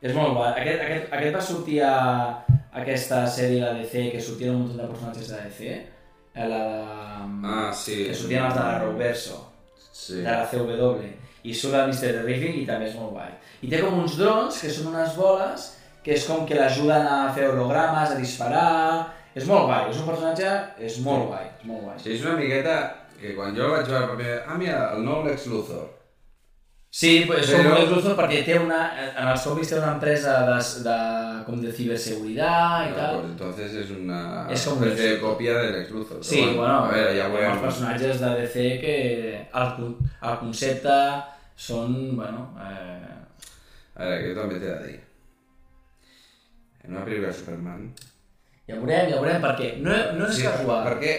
És molt guai. Aquest, aquest, aquest va sortir a aquesta sèrie de DC, que sortien un munt de personatges de DC, eh, la de... Ah, sí. Que sortien els de la Roverso Sí. de la CW i surt el Mr. Terrific i també és molt guai. I té com uns drons que són unes boles que és com que l'ajuden a fer hologrames, a disparar... És molt guai, és un personatge, és molt guai, és molt guai. Sí, és una miqueta que quan jo vaig veure. Ah, mira, el nou Lex Luthor. Sí, pues és com Però- un Lex Luthor perquè té una, en els còmics té una empresa de, de, com de ciberseguridad i Ah, tal. pues entonces és una És com espècie de còpia de Lex Luthor. Sí, però bueno, a veure, ja veurem. molts personatges de DC que el, el concepte són, bueno, eh, A veure, que jo també t'he de dir. En una pel·lícula de Superman... ja veurem, ja veurem, perquè no, no és casual. Perquè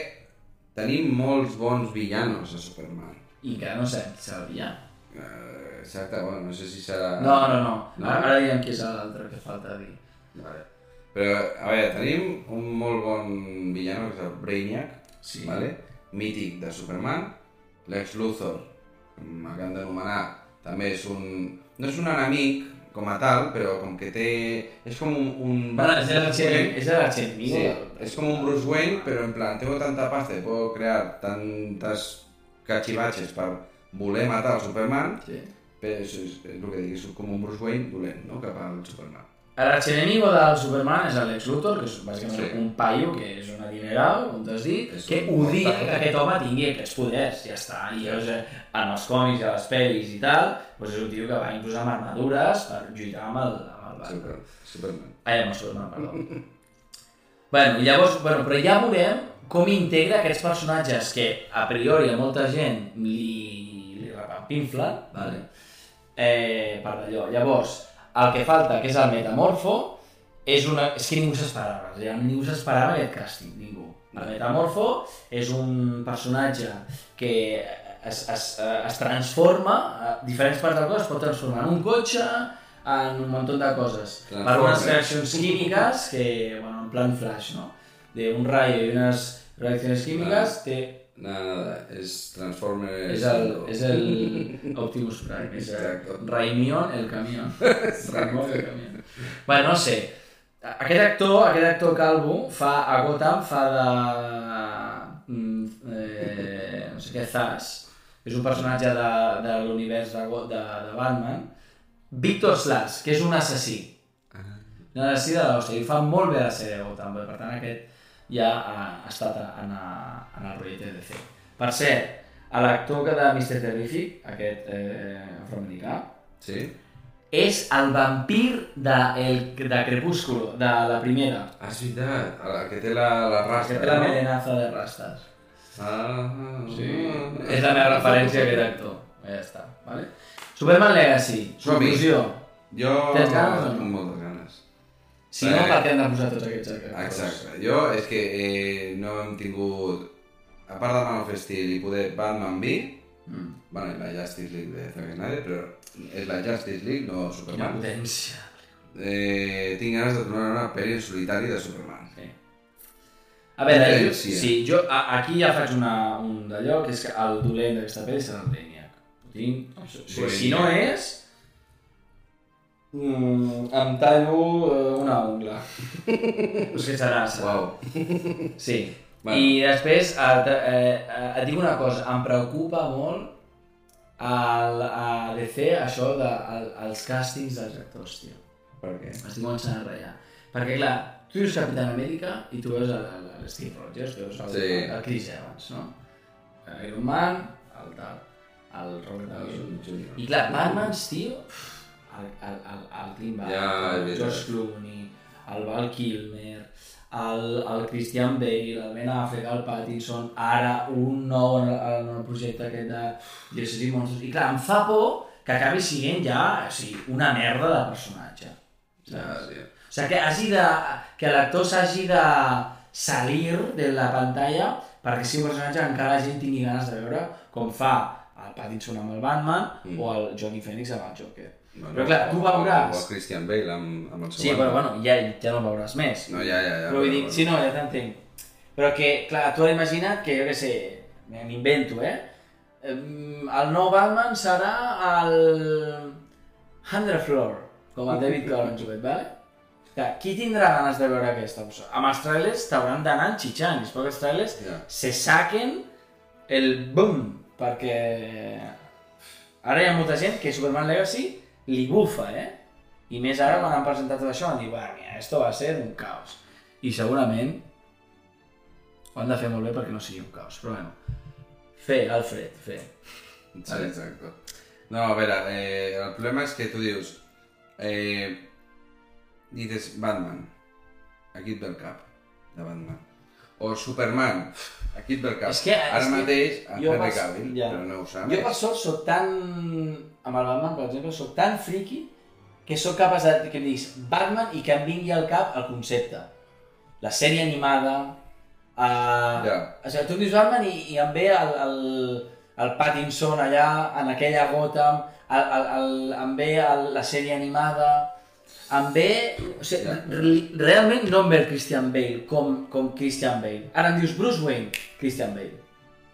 tenim molts bons villanos a Superman. I encara no sabem qui serà el villà. Eh, exacte, bueno, no sé si serà... No, no, no. No? Ara, ara diem qui és l'altre que falta dir. Vale. Però, a veure, tenim un molt bon villano, que és el Brainiac, Sí. vale? mític de Superman. Lex Luthor, com acabem d'anomenar, també és un... No és un enemic com a tal, però com que té... És com un... un... Bueno, és l'arxenemigo. És l'arxenemigo. Sí, és com un Bruce Wayne, però en plan, tengo tanta pasta puedo crear tantas cachivaches per voler matar el Superman, Sí. Però és, és, és el que és com un Bruce Wayne dolent, no?, cap al Superman. L'arxenemigo del Superman és el Lex Luthor, que és bàsicament Sí. un paio que és un adineral, com t'has dit, És que odia que aquest home tingui aquests poders, ja està. I llavors, eh, en els còmics i a les pel·lis i tal, doncs és un tio que va inclús amb armadures per lluitar amb el, amb el Batman. Super, Superman. Ai, amb el Superman, perdó. bueno, llavors, bueno, però ja veurem com integra aquests personatges que a priori a molta gent li, li repampinflen, vale? Eh, per d'allò. Llavors, el que falta, que és el metamorfo, és, una, és que ningú s'esperava, ja ningú s'esperava aquest càsting, ningú. El metamorfo és un personatge que es, es, es transforma, a diferents parts del cos, es pot transformar en un cotxe, en un munt de coses. Per unes reaccions químiques que, bueno, en plan flash, ¿no? De un rayo y unas reacciones químicas, té Nada, és Transformers... és el, és el Optimus Prime, el Exacto. Raimion el camió. Raimion el camió. Bueno, no sé. Aquest actor, aquest actor calvo, fa a Gotham, fa de... mm, Eh, no sé què, Zaz. És un personatge de, de l'univers de, de, de Batman. Victor Slash, que és un assassí. Un assassí de l'hòstia. I fa molt bé la sèrie de Gotham. Per tant, aquest ja ha, ha estat en, a, en el projecte DC. Per cert, a l'actor que de Mr. Terrific, aquest eh, afroamericà, Sí? és el vampir de, el, de Crepúsculo, de la primera. Ah, és veritat, el que té la, la rastra, Que té la melenaza de rastas. Ah, Sí. És la meva referència a aquest actor. Ja està, vale? Superman Legacy, conclusió. Jo... Tens ganes o no? Moltes ganes. Si no, Eh, per què han de posar tots aquests actors? Exacte. Jo és que eh, no hem tingut... A part de Man of Steel i poder Batman v, Mm. bueno, la Justice League de Zack Snyder, però és la Justice League, no Quina Superman. potència. Eh, tinc ganes de tornar una pel·li en solitari de Superman. Sí. A veure, jo, sí, jo a, aquí ja faig una, un d'allò, que és que el dolent d'aquesta pel·li serà el Brainiac. Tinc... Si, si no és... Mm, em tallo eh, una ungla. Serà, serà. Uau. Sí. Bueno. I després et, eh, eh, et dic una cosa, em preocupa molt el, a DC això de el, els càstings dels actors, tio. Per què? Estic començant a ratllar. Perquè, clar, tu dius Capitán Amèrica i tu veus el, el, el Steve Rogers, veus el, Sí. el Chris Evans, no? Iron Man, el tal, el Robert Downey Jr. I clar, Batman, tio, el, el, el, el Burton, Ja, el. George Clooney, el Val Kilmer, el, el Christian Bale, el Ben Affleck, el Pattinson, ara un nou en el, en el projecte aquest de Dioses i Monstros. I clar, em fa por que acabi siguent ja o sigui, una merda de personatge. Ja, sí. O sigui, que, hagi de, que l'actor s'hagi de salir de la pantalla perquè sigui un personatge que encara la gent tingui ganes de veure, com fa el Pattinson amb el Batman Mm. o el Johnny Phoenix amb el Joker. Bueno, Però clar, tu veuràs. O el Christian Bale amb, amb el seu Sí, però bueno, ja, ja no el veuràs més. No, ja, ja, ja. però vull dir, sí, no, ja t'entenc. Però que, clar, tu has imagina't que, jo què sé, m'invento, eh? El nou Batman serà el... Hundred Floor, com el David Collinsworth, vale? Clar, qui tindrà ganes de veure aquesta? Pues, amb els trailers t'hauran d'anar enxitxant, i que els trailers Ja. se saquen el boom, perquè ara hi ha molta gent que Superman Legacy li bufa, eh? I més ara quan han presentat tot això, han dit, bueno, mira, esto va ser un caos. I segurament ho han de fer molt bé perquè no sigui un caos, però bueno. Fer, Alfred, fer. Sí, exacte. No, a veure, eh, el problema és que tu dius... Eh, dices Batman, aquí et ve el cap, de Batman. O Superman, aquí et ve el cap. És que- és Ara que mateix, a jo Henry pas- Cavill, ja. però no ho sap. Jo per sort soc tan... Amb el Batman, per exemple, soc tan friki que sóc capaç de que em diguis Batman i que em vingui al cap el concepte. La sèrie animada... Uh, Ja. O sigui, tu em dius Batman i, i em ve el, el, el Pattinson allà, en aquella Gotham, el, el, el, em ve el, la sèrie animada, em ve... O sigui, re- realment no em ve el Christian Bale com, com Christian Bale. Ara em dius Bruce Wayne, Christian Bale.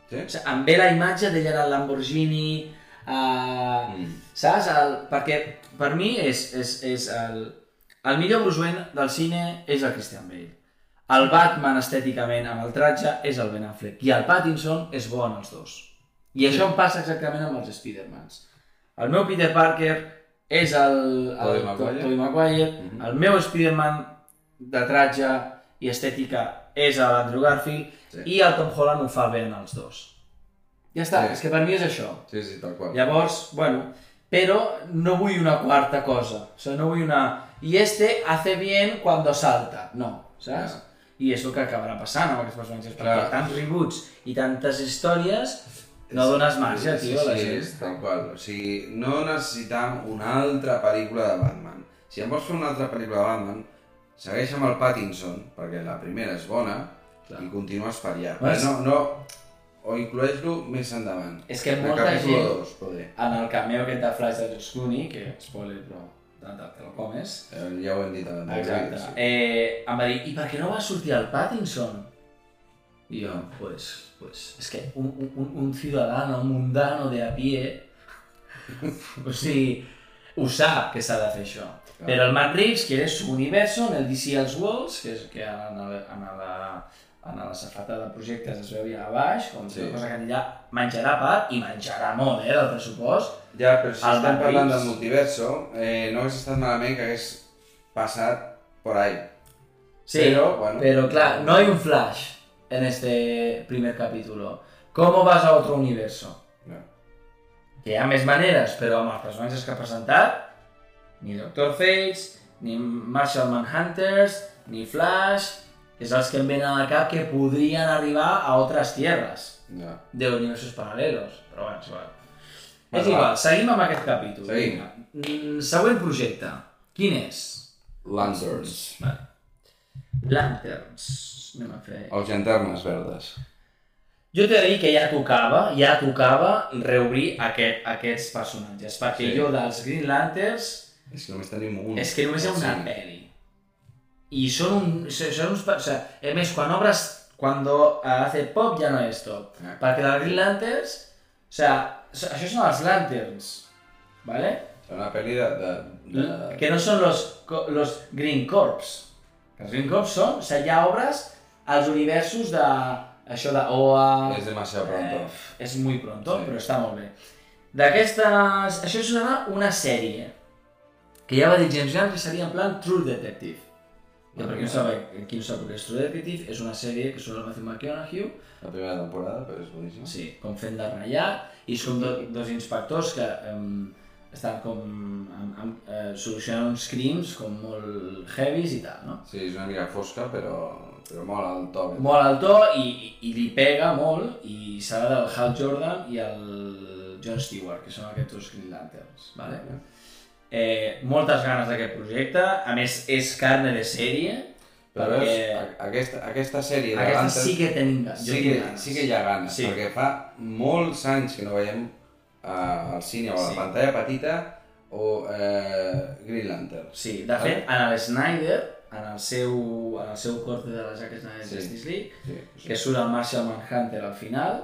Sí? O sigui, em ve la imatge d'ell al Lamborghini, uh, Mm. saps? El, perquè per mi és, és, és el, el millor Bruce Wayne del cine és el Christian Bale. El Batman estèticament amb el tratge és el Ben Affleck i el Pattinson és bo en els dos. I això em passa exactament amb els Spidermans. El meu Peter Parker és el, el Tobey Maguire. Tobey Maguire, Mhm. el meu Spiderman de tratge i estètica és l'Andrew Garfield Sí. i el Tom Holland ho fa bé en els dos. Ja està, Sí. és que per mi és això. Sí, sí, tal qual. Llavors, bueno, però no vull una quarta cosa. O sigui, no vull una... Y este hace bien cuando salta. No, saps? Ja. I és el que acabarà passant amb aquests personatges. Clar. Perquè tants reboots i tantes històries no dones marge, sí, tio, a la sí, gent. tal qual. O sigui, no necessitam una altra pel·lícula de Batman. Si em vols fer una altra pel·lícula de Batman, segueix amb el Pattinson, perquè la primera és bona, Clar. i continues per allà. Però no, no, o incloeix-lo més endavant. És que El molta gent- 2, poder. En el cameo aquest de Flash de George Clooney, que, spoiler, però te, te, lo comes, Eh, ja ho hem dit abans. Exacte. Sí. Eh, em va dir, i per què no va sortir el Pattinson? I jo, pues, pues, és que un, un, un ciudadano, un mundano de a pie, o sigui, ho sap que s'ha de fer això. Clar. Però el Matt Reeves quiere su universo en el DC Elseworlds, que és que en, el, en, la, en la safata de projectes es veu a baix, com Sí. cosa que allà menjarà part, i menjarà molt, eh, del pressupost. Ja, però si El estem Matt parlant Reeves. del multiverso, eh, no hagués estat malament que hagués passat por ahí. Sí, Pero, bueno. pero claro, no hay un flash en este primer capítulo. ¿Cómo vas a otro universo? No. Que hi ha més maneres, però amb els personatges que ha presentat, ni Doctor Fate, ni Martial Manhunters, ni Flash, que els que em venen al cap que podrien arribar a altres tierras Ja. de universos paralelos. Però bueno, és igual. Va, és va. igual, seguim amb aquest capítol. Seguim. Mm, Següent projecte. Quin és? Lanterns. Vale. Lanterns. Anem a fer... Els llanternes verdes. Jo t'he de dir que ja tocava, ja tocava reobrir aquest, aquests personatges, perquè Sí. jo dels Green Lanterns És que només tenim un. és que només hi ha una Sí. pel·li. I són, un, són uns... O sea, a més, quan obres, cuando hace pop ja no és top. Ah. Perquè dels Green Lanterns, o sea, això són els Lanterns, ¿vale? És una pel·li de... de, de... Que no són los, los Green Corps. Els Green Corps són, o sea, ja obres els universos de... Això de OA... És demasiado pronto. Eh, és muy pronto, Sí. però està molt bé. D'aquestes... Això és una, una sèrie que ja va dir James Gunn que seria en plan True Detective. Que per qui no sap, qui no sap que és True Detective, és una sèrie que surt el Matthew McConaughey, La primera temporada, però és boníssima. sí, com fent de ratllat, i són do, dos inspectors que um, estan com amb, amb, eh, solucionant uns crims com molt heavies i tal, no? Sí, és una mica fosca, però, però mola el to. molt al to i, i, i li pega molt i serà del Hal Jordan i el John Stewart, que són aquests dos Green Lanterns. Vale? Eh, moltes ganes d'aquest projecte, a més és carne de sèrie, Però perquè veus, aquesta, aquesta sèrie de aquesta Lanterns sí que tenim ganes. sí, que, ganes. sí que hi ha ganes, Sí. perquè fa molts anys que no veiem uh, al cine o a la Sí. pantalla petita o uh, Green Lantern. Sí, de fet, en el Snyder, en el seu, en el seu corte de la Zack Snyder Sí. Justice League, Sí, sí. que surt el Martian Manhunter al final,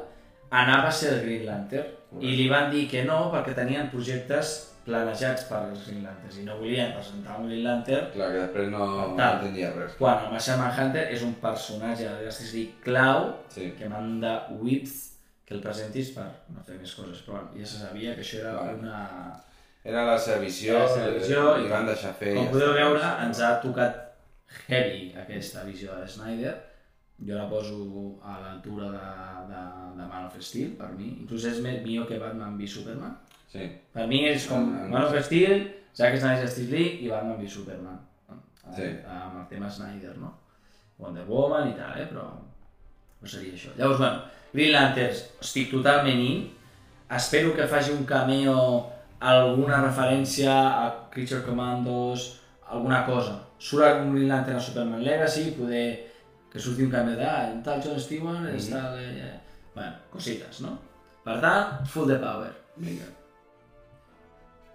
anava a ser el Green Lantern. I li van dir que no perquè tenien projectes planejats per als Green Lanterns i no volien presentar un Green Lantern Clar, que després no, no Tal. tenia res. quan el Martian Manhunter és un personatge de Justice League clau Sí. que manda whips que el presentis per no fer més coses, però bueno, ja se sabia que això era Vale. una... Era la seva visió, la seva visió i, i van deixar fer. Com ja podeu veure, ens ha tocat heavy aquesta visió de Snyder. Jo la poso a l'altura de, de, de Man of Steel, per mi. Inclús és més millor que Batman v Superman. Sí. Per mi és com Ah, no Man of. Steel, Zack Snyder Justice League i Batman v Superman. Sí. Amb el tema Snyder, no? Wonder Woman i tal, eh? Però, però seria això. Llavors, bueno, Green Lanterns, estic totalment in. Espero que faci un cameo, alguna referència a Creature Commandos, alguna cosa. Surt algun Green Lantern a Superman Legacy, poder que surti un canvi de, ah, en tal John Stewart, mm -hmm. tal... Eh, bueno, cosites, no? Per tant, full the power. Vinga.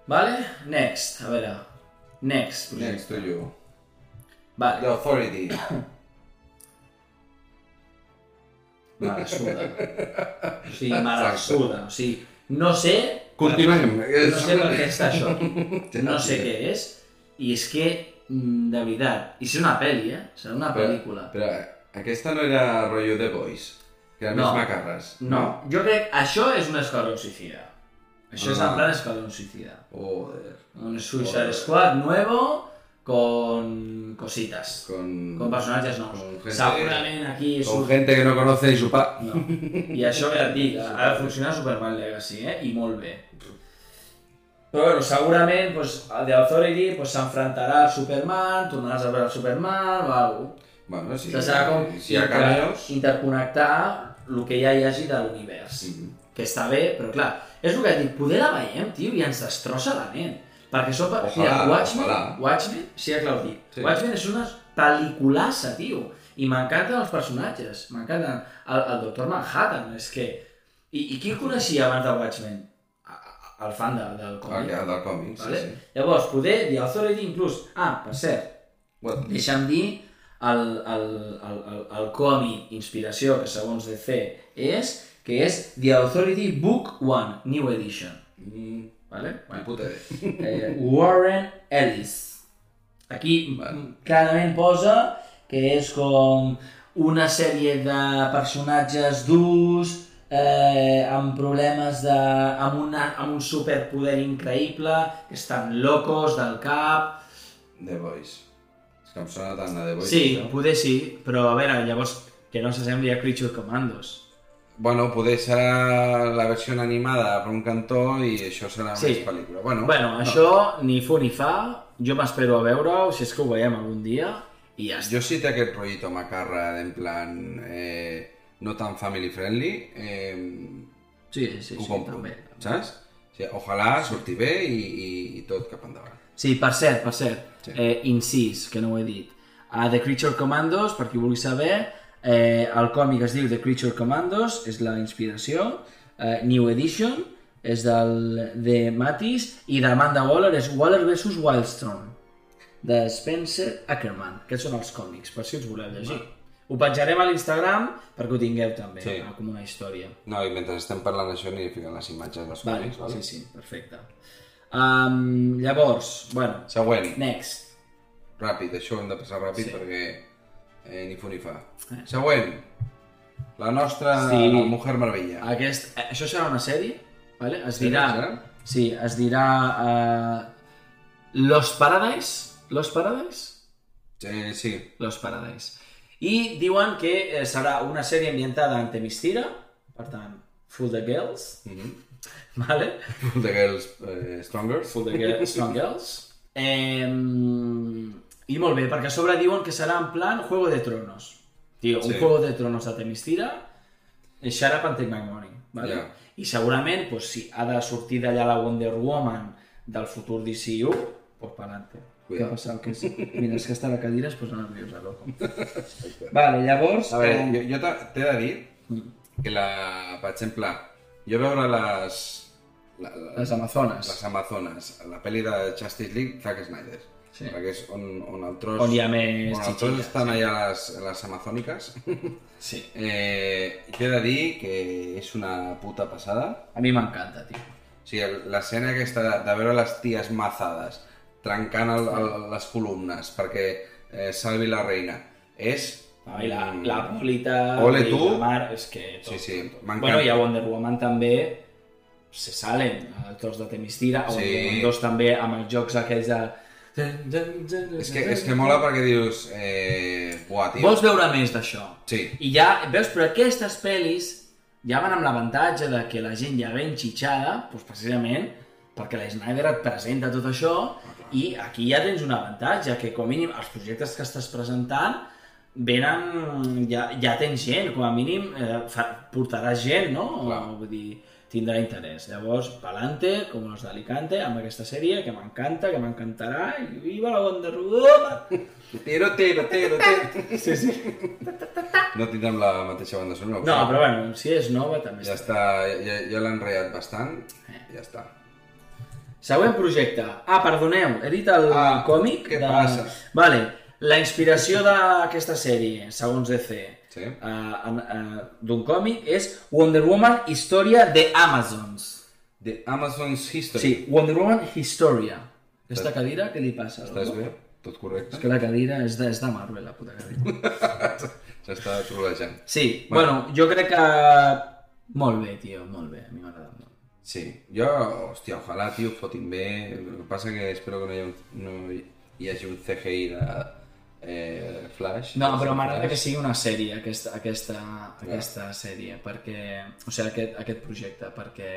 Vale? Next, a veure. Next. projecte. Next to you. Vale. The Authority. O sigui, malaçuda. O sigui, no sé... Continuem. No sé per què està això. No sé què és. I és que, mm, de veritat, i serà una pel·li, eh? Serà una pel·lícula. Però aquesta no era rotllo The Boys, que era No. més macarres. No, jo crec que això és un esquadrón suicida. Això és Ah. en plan esquadrón suicida. Joder. Un Suicide Squad nuevo con cositas. Con, Con personatges nous. con gente- Segurament aquí és con un... gente que no conoce ni su pa. No. I això que et dic, ha de funcionar Superman Legacy, eh? I molt bé. Però bueno, segurament pues, The Authority pues, s'enfrontarà al Superman, tornaràs a veure el Superman o alguna cosa. Bueno, sí. Sí, serà com si hi ha cameos... interconnectar el que ja hi hagi de l'univers. Mhm. Que està bé, però clar, és el que et dic, poder la veiem, tio, i ens destrossa la ment. Perquè això... Ojalà, Mira, Watchmen, ojalà. Watchmen, sí, ja Claudi, Sí. Watchmen és una pel·liculassa, tio. I m'encanten els personatges, m'encanten. El, el Doctor Manhattan, és que... I, I qui coneixia abans de Watchmen? El fan de, del El còmic. que del còmic, sí, Vale? sí. Llavors, poder, The Authority inclús... Ah, per cert, What? deixa'm dir el, el, el, el, el còmic inspiració que segons DC és que és The Authority Book 1, New Edition. Mm, Vale? Bueno, puta eh, Warren Ellis. Aquí Vale. clarament posa que és com una sèrie de personatges durs, eh, amb problemes de... amb, una, amb un superpoder increïble, que estan locos del cap, The Boys. És que em sona tant a The Boys. Sí, això. poder sí, però a veure, llavors que no s'assembli a Creature Commandos. Bueno, poder serà la versió animada per un cantó i això serà Sí. més pel·lícula. Bueno, Bueno, això ni fu ni fa, jo m'espero a veure-ho, si és que ho veiem algun dia, i ja està. Jo sí té aquest rollito macarra en plan eh, no tan family friendly, eh, Sí, sí, ho sí, compro, també. saps? O sigui, ojalà surti bé i, i, i tot cap endavant. Sí, per cert, per cert, Sí. eh, incís, que no ho he dit. A The Creature Commandos, per qui vulgui saber, eh, el còmic es diu The Creature Commandos, és la inspiració, eh, New Edition, és del, de Matis, i d'Amanda Waller és Waller vs. Wildstorm, de Spencer Ackerman. Aquests són els còmics, per si us voleu llegir. Ho penjarem a l'Instagram perquè ho tingueu també, Sí. eh, com una història. No, i mentre estem parlant d'això aniré ficant les imatges dels Vale, còmics, vale? sí, sí, perfecte. Um, llavors, bueno, Següent, next. ràpid, això ho hem de passar ràpid Sí. perquè eh, ni fu ni fa. Eh. Següent, la nostra Sí. Mujer Maravilla. Aquest, eh, això serà una sèrie, vale? es Sí, dirà... serà? Sí, es dirà... Uh, Los Paradise? Los Paradise? Eh, sí, Los Paradise. I diuen que eh, serà una sèrie ambientada en Temistira, per tant, Full the Girls, mm -hmm. vale? The Girls eh, Stronger. Full the Girls, Strong Girls. Eh, I molt bé, perquè a sobre diuen que serà en plan Juego de Tronos. Tio, un Sí. Juego de Tronos de Temistira Shut Up and Take My Money. Vale? Ja. I segurament, pues, si ha de sortir d'allà la Wonder Woman del futur DCU, pues pa'lante. Què ha passat? Que és... Mira, és que està a la cadira es posa nerviosa, loco. vale, llavors... A veure, eh, jo, jo t'he de dir que, la, per exemple, jo veure les... La, la, les Amazones. les Amazones, la pel·li de Justice League, Zack Snyder. Sí. Perquè és on, on el tros... On hi ha més On el tros estan allà les, les amazòniques. Sí. eh, t'he de dir que és una puta passada. A mi m'encanta, tio. O sigui, l'escena aquesta de, de veure les ties mazades trencant el, el, les columnes perquè eh, salvi la reina és... I la, la Polita Ole tu. la Mar, és que tot, Sí, sí, tot. Bueno, i a Wonder Woman també se salen els tros de Temistira, Sí. Wonder Woman 2 també amb els jocs aquells de... És que, és que mola perquè dius... Eh, buah, tio. Vols veure més d'això? Sí. I ja, veus, però aquestes pel·lis ja van amb l'avantatge de que la gent ja ve enxitxada, doncs precisament perquè la Snyder et presenta tot això i aquí ja tens un avantatge, que com a mínim els projectes que estàs presentant venen, ja, ja tens gent, com a mínim eh, fa, portaràs gent, no? Clar. Vull dir, tindrà interès. Llavors, pa'lante, com los d'Alicante, amb aquesta sèrie, que m'encanta, que m'encantarà, i viva la Wonder Woman! Tiro, tiro, tiro, tiro. Sí, sí. No tindrem la mateixa banda sonora. No, però bueno, si és nova també Ja està. ja, ja l'han reiat bastant. Ja està. Següent projecte. Ah, perdoneu, he dit el Ah, còmic. què de... passa? Vale, la inspiració d'aquesta sèrie, segons DC, Sí. uh, uh, d'un còmic, és Wonder Woman Història de Amazons. The Amazon's History. Sí, Wonder Woman Historia. Aquesta cadira, què li passa? Estàs loco? bé? Tot correcte? És que la cadira és de, és de Marvel, la puta cadira. S'està trolejant. Sí, Bueno. bueno, jo crec que... Molt bé, tio, molt bé, a mi m'agrada. Sí. Jo, hòstia, ojalà, tio, fotin bé. El que passa que espero que no hi, ha un, no hi hagi un CGI de eh, Flash. No, però m'agrada que sigui una sèrie, aquesta, aquesta, aquesta sèrie, perquè... O sigui, aquest, aquest projecte, perquè...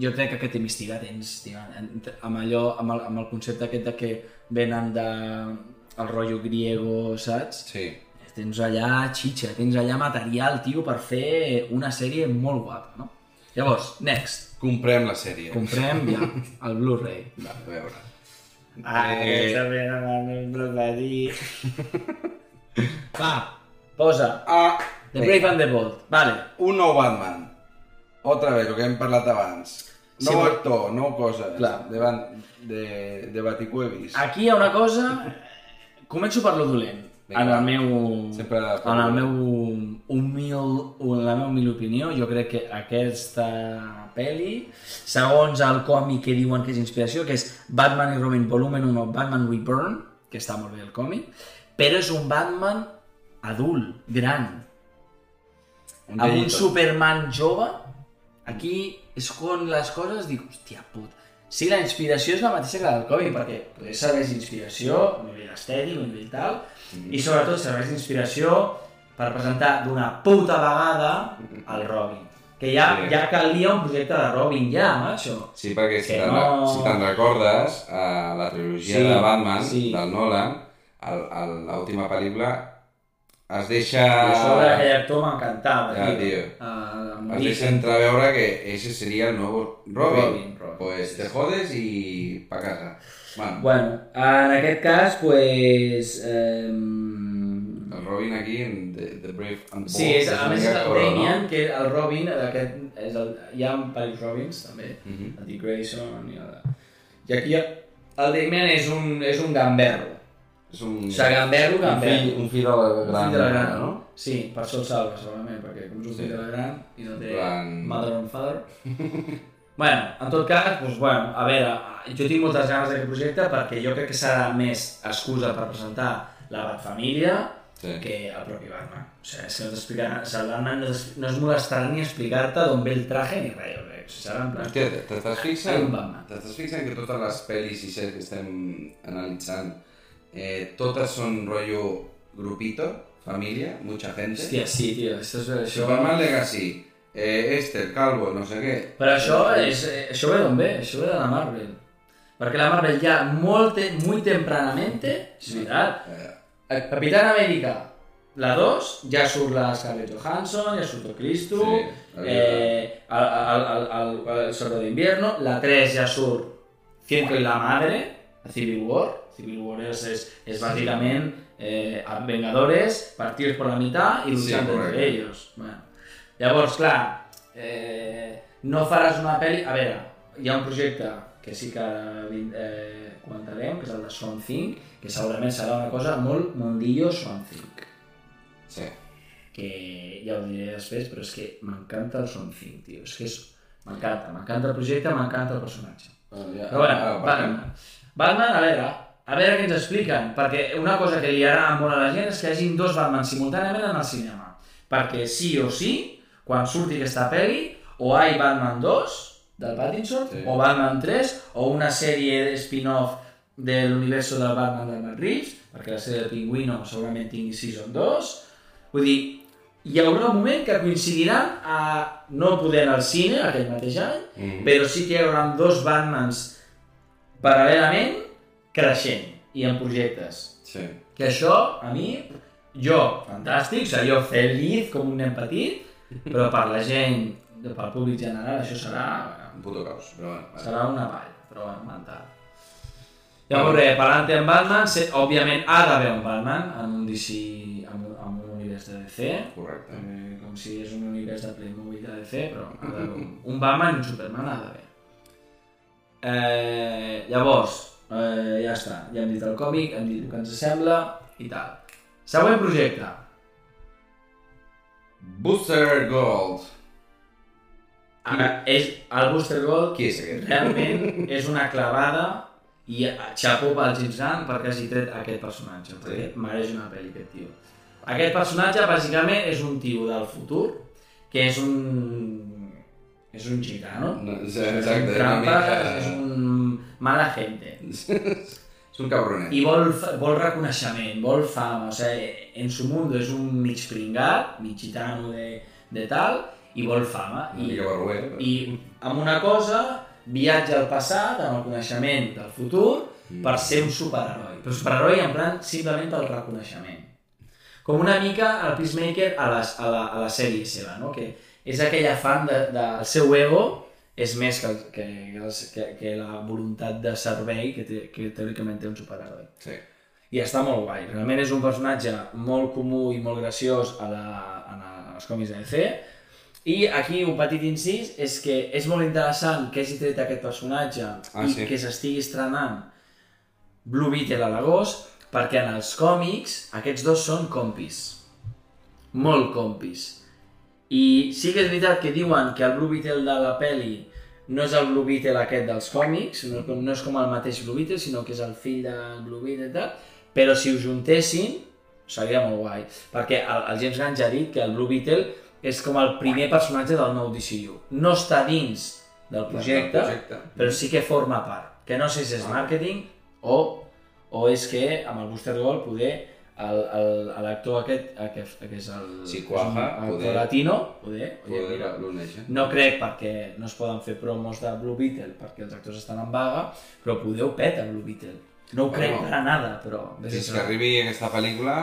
Jo crec que aquest Hemistiga tens, tio, amb allò, amb el, amb el concepte aquest de que venen de el rotllo griego, saps? Sí. Tens allà xitxa, tens allà material, tio, per fer una sèrie molt guapa, no? Llavors, next, Comprem la sèrie. comprem ja el Blu-ray. Va, a veure. Ah, Eh, també no de dir. Va, posa. Ah, The bé, Brave and the Bold. Vale. un nou Batman. Otra vez, el que hem parlat abans. Sí, Nou però- actor, nou coses. Clar. De, van, de, de Baticuevis. Aquí hi ha una cosa... Començo per lo dolent. Vinga, en el meu... Sempre en el meu humil, en la meva humil opinió, jo crec que aquesta pel·li, segons el còmic que diuen que és inspiració, que és Batman i Robin Volumen 1, Batman Reborn, que està molt bé el còmic, però és un Batman adult, gran, Un amb un. Superman jove, aquí és quan les coses dic, hòstia puta, sí, la inspiració és la mateixa que la del còmic, perquè poder serveix d'inspiració, a nivell estètic, a nivell tal, i sobretot serveix d'inspiració per presentar d'una puta vegada el Robin. Que ja, Sí. ja calia un projecte de Robin ja, macho. Sí, perquè si te'n no- si te'n recordes, a la trilogia Sí, de Batman, sí. del Nolan, l'última pel·lícula es deixa... I a sobre aquell actor m'encantava, Ja, tio. Uh, Es deixa entreveure que ese seria el nou Robin. Robin, Robin. Pues te jodes i pa casa. Bueno, Bueno, en aquest cas, pues... Eh, el Robin aquí en The, The Brave and Bold. sí, és, a més és el Damien, que el Robin, aquest, és el, hi ha diversos Robins, també, Mhm. el Dick Grayson i el... I aquí el Damien és un, és un gamberro. És un... O sigui, gamberro, un gamberro. fill, un fill de la Un gran, fill de la gran, no? Sí, per això el salva, segurament, perquè com és un Sí. fill de la gran i no té Plan- mother and father... bueno, en tot cas, doncs, bueno, a veure, jo tinc moltes ganes d'aquest projecte perquè jo crec que serà més excusa per presentar la Batfamília Sí. que el propi Batman. O sigui, és que no t'explicaran, o sigui, el Batman no, no es molestarà ni explicar-te d'on ve el traje ni res, o sigui, serà en plan... Hòstia, t'estàs fixant? Batman. Fixant que totes les pel·lis i sèries que estem analitzant eh, totes són rotllo grupito, família, mucha gente. Hòstia, sí, tio, això és això... Superman Legacy, eh, Esther, Calvo, no sé què. Però això, és, eh, això ve d'on ve? Això ve de la Marvel. Perquè la Marvel ja molt, muy tempranamente, és veritat, Eh, el Capitán Amèrica, la 2, ja surt la Scarlett Johansson, ja surt el Cristo, Sí, eh, el, el, el, el, el d'Invierno, la 3 ja surt Ciento y la Madre, a Civil War, Civil War és, és, és bàsicament eh, Vengadores partidos por la mitad Sí, luchando correcte. entre ellos. Bueno. Llavors, clar, eh, no faràs una pel·li... A veure, hi ha un projecte que sí que eh, comentarem, que és el de Swamp Thing, que segurament serà una cosa molt mundillo Swamp Thing, sí. que ja ho diré després, però és que m'encanta el Swamp Thing, tio, és que és... M'encanta, m'encanta el projecte, m'encanta el personatge. Bueno, ja, Però bueno, ara ho parlem. Batman. Batman, a veure, a veure què ens expliquen, perquè una cosa que li agrada molt a la gent és que hi hagin dos Batman simultàniament en el cinema. Perquè sí o sí, quan surti aquesta pel·li, o hi Batman 2 del Pattinson, Sí. o Batman 3, o una sèrie de spin-off de l'univers del Batman de Matt Reeves, perquè la sèrie de Pingüino segurament tingui Season 2. Vull dir, hi haurà un moment que coincidiran a no poder anar al cine aquell mateix any, Mhm. però sí que hi haurà dos Batmans paral·lelament creixent i en projectes. Sí. Que això, a mi, jo, fantàstic, o sigui, jo feliç com un nen petit, però per la gent, pel públic general, això serà, Un puto caos, però bueno. vale. serà una vall, però bueno, mental. Llavors, res, parlant en Batman, se, òbviament ha d'haver un Batman en un DC, en en un univers de DC, Correcte. eh, com si és un univers de Playmobil de DC, però ha d'haver un Batman i un Superman ha d'haver. Eh, llavors, eh, ja està, ja hem dit el còmic, hem dit el que ens sembla i tal. Següent projecte. Booster Gold. Ara, és, el Booster Gold Qui és aquest? realment és una clavada i xapó pel James Gunn perquè hagi tret aquest personatge, perquè mereix una pel·li aquest tio. Aquest personatge bàsicament és un tio del futur que és un... és un gitano. No, és exacte, un una trampa, mica- és un mala gente. És un cabronet. I vol, vol reconeixement, vol fama, o sigui, en su mundo és un mig pringat, mig gitano de, de tal, i vol fama. Una I, però- I amb una cosa viatja al passat, amb el coneixement del futur, per ser un superheroi. Però superheroi en plan simplement pel reconeixement. Com una mica el Peacemaker a, les, a, la, a la sèrie seva, no? que és aquell afant de, de, el seu ego és més que, que, que, que la voluntat de servei que, té, que teòricament té un superheroi. Sí. I està molt guai. Realment és un personatge molt comú i molt graciós a la, a la, als còmics de DC. I aquí un petit incís és que és molt interessant que hagi tret aquest personatge Ah, i sí. que s'estigui estrenant Blue Beetle a l'agost perquè en els còmics aquests dos són compis. Molt compis. I sí que és veritat que diuen que el Blue Beetle de la peli no és el Blue Beetle aquest dels còmics, no, no és com el mateix Blue Beetle, sinó que és el fill del Blue Beetle i tal, però si ho juntessin seria molt guai, perquè el, el James Gunn ja ha dit que el Blue Beetle és com el primer personatge del nou DCU. No està dins del projecte, Del projecte. però sí que forma part. Que no sé si és màrqueting o, o és que amb el Booster Gold poder l'actor aquest, aquest, que és el, és un actor poder- latino, poder, Poder mira, no crec perquè no es poden fer promos de Blue Beetle perquè els actors estan en vaga, però poder ho peta Blue Beetle. No ho crec Bueno, per a nada, però... a Fins que arribi aquesta pel·lícula,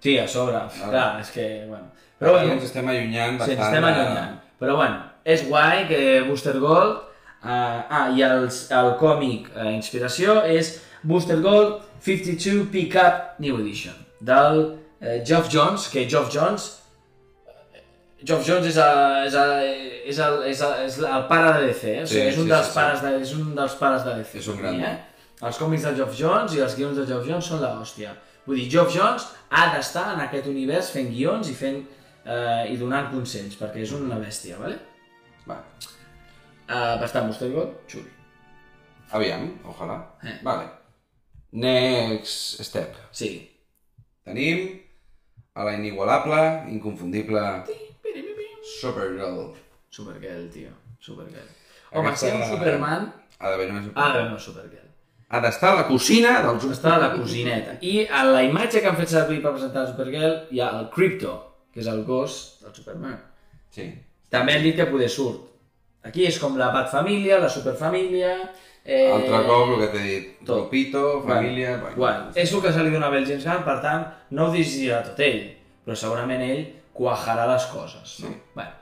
Sí, a sobre, clar, és que, bueno... Però bueno, ens estem allunyant sí, bastant. ens estem allunyant. Però bueno, és guai que Booster Gold... Uh, ah, i els, el còmic uh, inspiració és Booster Gold 52 Pickup New Edition del uh, Geoff Jones, que Geoff Jones Geoff Jones és, a, és, a, és, el, és, el, és el pare de DC, eh? o sigui, Sí, és, un sí, dels sí, sí. pares de, és un dels pares de DC. És un gran eh? Els còmics de Geoff Jones i els guions de Geoff Jones són l'hòstia. Vull dir, Geoff Jones ha d'estar en aquest univers fent guions i fent eh, i donant consells, perquè és una bèstia, ¿vale? Va, Uh, bastant Booster Gold, xuli. aviam, ojalà. Eh. Vale. Next step. Sí. Tenim a la inigualable, inconfundible Supergirl. Supergirl, tio. Supergirl. Home, Aquesta- si un Superman, Ha d'haver una ha Supergirl. d'haver una Supergirl. Ha d'estar a la cosina dels... Està la cosineta. I a la imatge que han fet servir per presentar la Supergirl hi ha el Crypto, que és el gos del Superman. Sí. També han dit que poder surt. Aquí és com la Batfamília, la Superfamília... Eh, Altre cop, el que t'he dit, tot. Grupito, família... Bueno, bueno, és el que se li donava al James Gunn, per tant, no ho dirigirà tot ell, però segurament ell quajarà les coses. No? Sí. Bueno.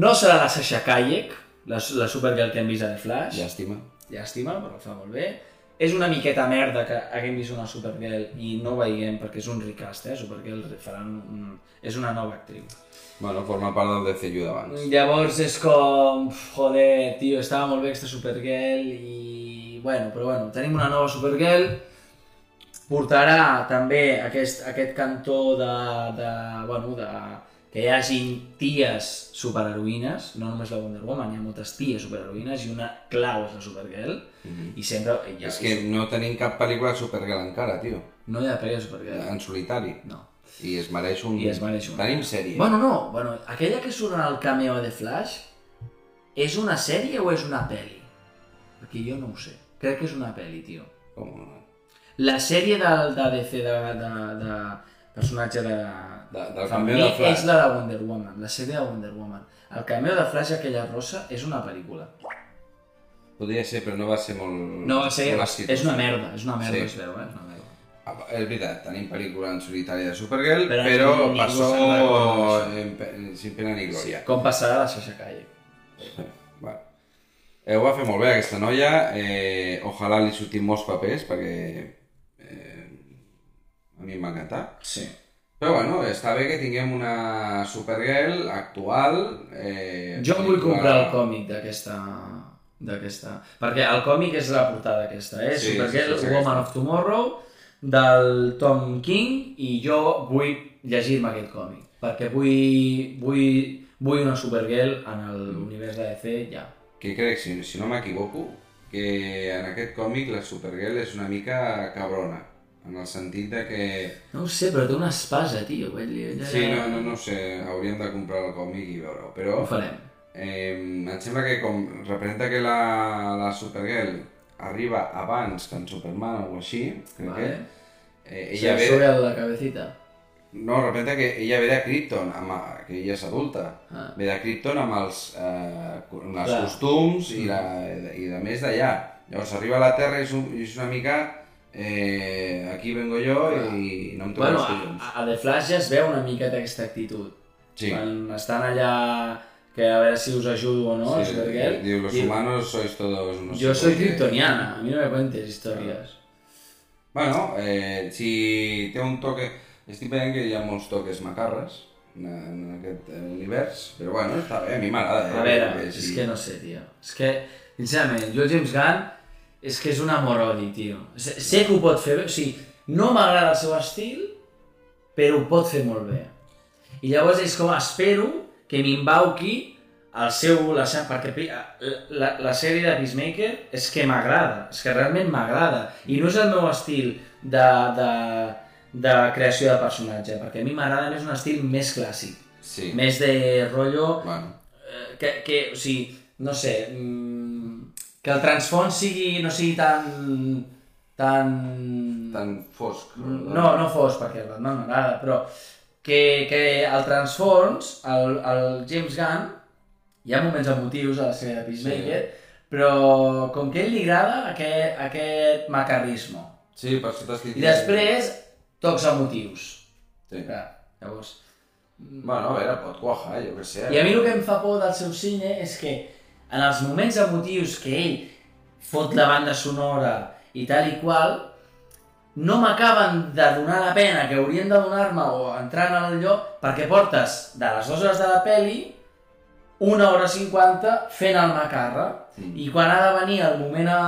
no serà la Sasha Kayek, la, la Supergirl que hem vist a The Flash, Llàstima. llàstima, però fa molt bé. És una miqueta merda que haguem vist una Supergirl i no ho veiem perquè és un recast, eh? Supergirl faran un... és una nova actriu. Bueno, forma part del DCU d'abans. Llavors és com... Joder, tio, estava molt bé aquesta Supergirl i... Bueno, però bueno, tenim una nova Supergirl. Portarà també aquest, aquest cantó de, de, bueno, de, que hi hagin ties superheroïnes, no només la Wonder Woman, hi ha moltes ties superheroïnes i una clau és la Supergirl. Mhm. I sempre... Ja, És que no tenim cap pel·lícula de Supergirl encara, tio. No hi ha pel·li de Supergirl. En solitari. No. I es mereix un... I es mereix un. Tenim sèrie. Bueno, no, bueno, aquella que surt en el cameo de Flash, és una sèrie o és una pel·li? Perquè jo no ho sé. Crec que és una pel·li, tio. Com no? La sèrie de, de DC, de, de, de personatge de, De- del cameo de Flash. és la de Wonder Woman, la sèrie de Wonder Woman. El cameo de Flash, aquella rosa, és una pel·lícula. Podria ser, però no va ser molt... No va ser... És una merda, és una merda, Sí. es veu, eh? És una merda. És veritat, tenim pel·lícula en solitari de Supergirl, Però però, ningú passó en sin pena ni glòria. Com passarà la Sasha Calle. Bueno. Eh, ho va fer molt bé aquesta noia, eh, ojalà li sortim molts papers perquè eh, a mi em va encantar. Sí. Però bueno, està bé que tinguem una Supergirl actual. Eh, Jo em vull comprar el còmic d'aquesta d'aquesta... Perquè el còmic és la portada aquesta, eh? Sí, Supergirl, sí, sí, sí, Woman aquesta. of Tomorrow, del Tom King, i jo vull llegir-me aquest còmic, perquè vull, vull, vull una Supergirl en l'univers de DC ja. Que crec, si, si no m'equivoco, que en aquest còmic la Supergirl és una mica cabrona. En el sentit de que... No ho sé, però té una espasa, tio. Ell, Sí, no, no, no ho sé, hauríem de comprar el còmic i veure-ho. Però Ho farem. eh, em sembla que com representa que la, la Supergirl arriba abans que en Superman o així, crec Vale. que eh, Ella Se sube ve... a la cabecita. No, representa que ella ve de Krypton, amb, que ella és adulta. Ah. Ve de Krypton amb els, eh, amb els Clar. costums i, la, i de més d'allà. Llavors arriba a la Terra i és, un, és una mica... Eh, aquí vengo jo i no em toco Bueno, els a, collons. a The Flash ja es veu una miqueta aquesta actitud. Sí. Quan estan allà que a veure si us ajudo o no, Sí, diu, los humanos sois todos unos... Yo soy hijos de-". kryptoniana, a mí no me cuentes historias. Bueno, eh, si té un toque... Estic veient que hi ha molts toques macarres en, en aquest univers, però bueno, està bé, a mi m'agrada. Eh? A veure, perquè és que no sé, tio. És que, sincerament, jo James Gunn és que és un amor-odi, tio. Sé, sé que ho pot fer bé, o sigui, no m'agrada el seu estil, però ho pot fer molt bé. I llavors és com, espero que m'embauqui el seu, la seva, perquè pri- la, la sèrie de Peacemaker és que m'agrada, és que realment m'agrada. I no és el meu estil de, de, de creació de personatge, perquè a mi m'agrada més un estil més clàssic, Sí, més de rotllo bueno, eh, que, que, o sigui, no sé, mm, que el transfons sigui, no sigui tan... tan... tan fosc. No, no fos, perquè el Batman m'agrada, però que, que el transfons, el, el James Gunn, hi ha moments emotius a la sèrie de Peacemaker, però com que a ell li agrada aquest, aquest macarrismo. Sí, per això t'estic I després, tocs emotius. Sí. Clar, llavors... Bueno, a veure, pot quajar, jo què sé. I a mi el que em fa por del seu cine és que en els moments emotius que ell fot la banda sonora i tal i qual, no m'acaben de donar la pena que haurien de donar-me o entrar en el lloc perquè portes de les dues hores de la peli una hora cinquanta fent el macarra Mm. i quan ha de venir el moment a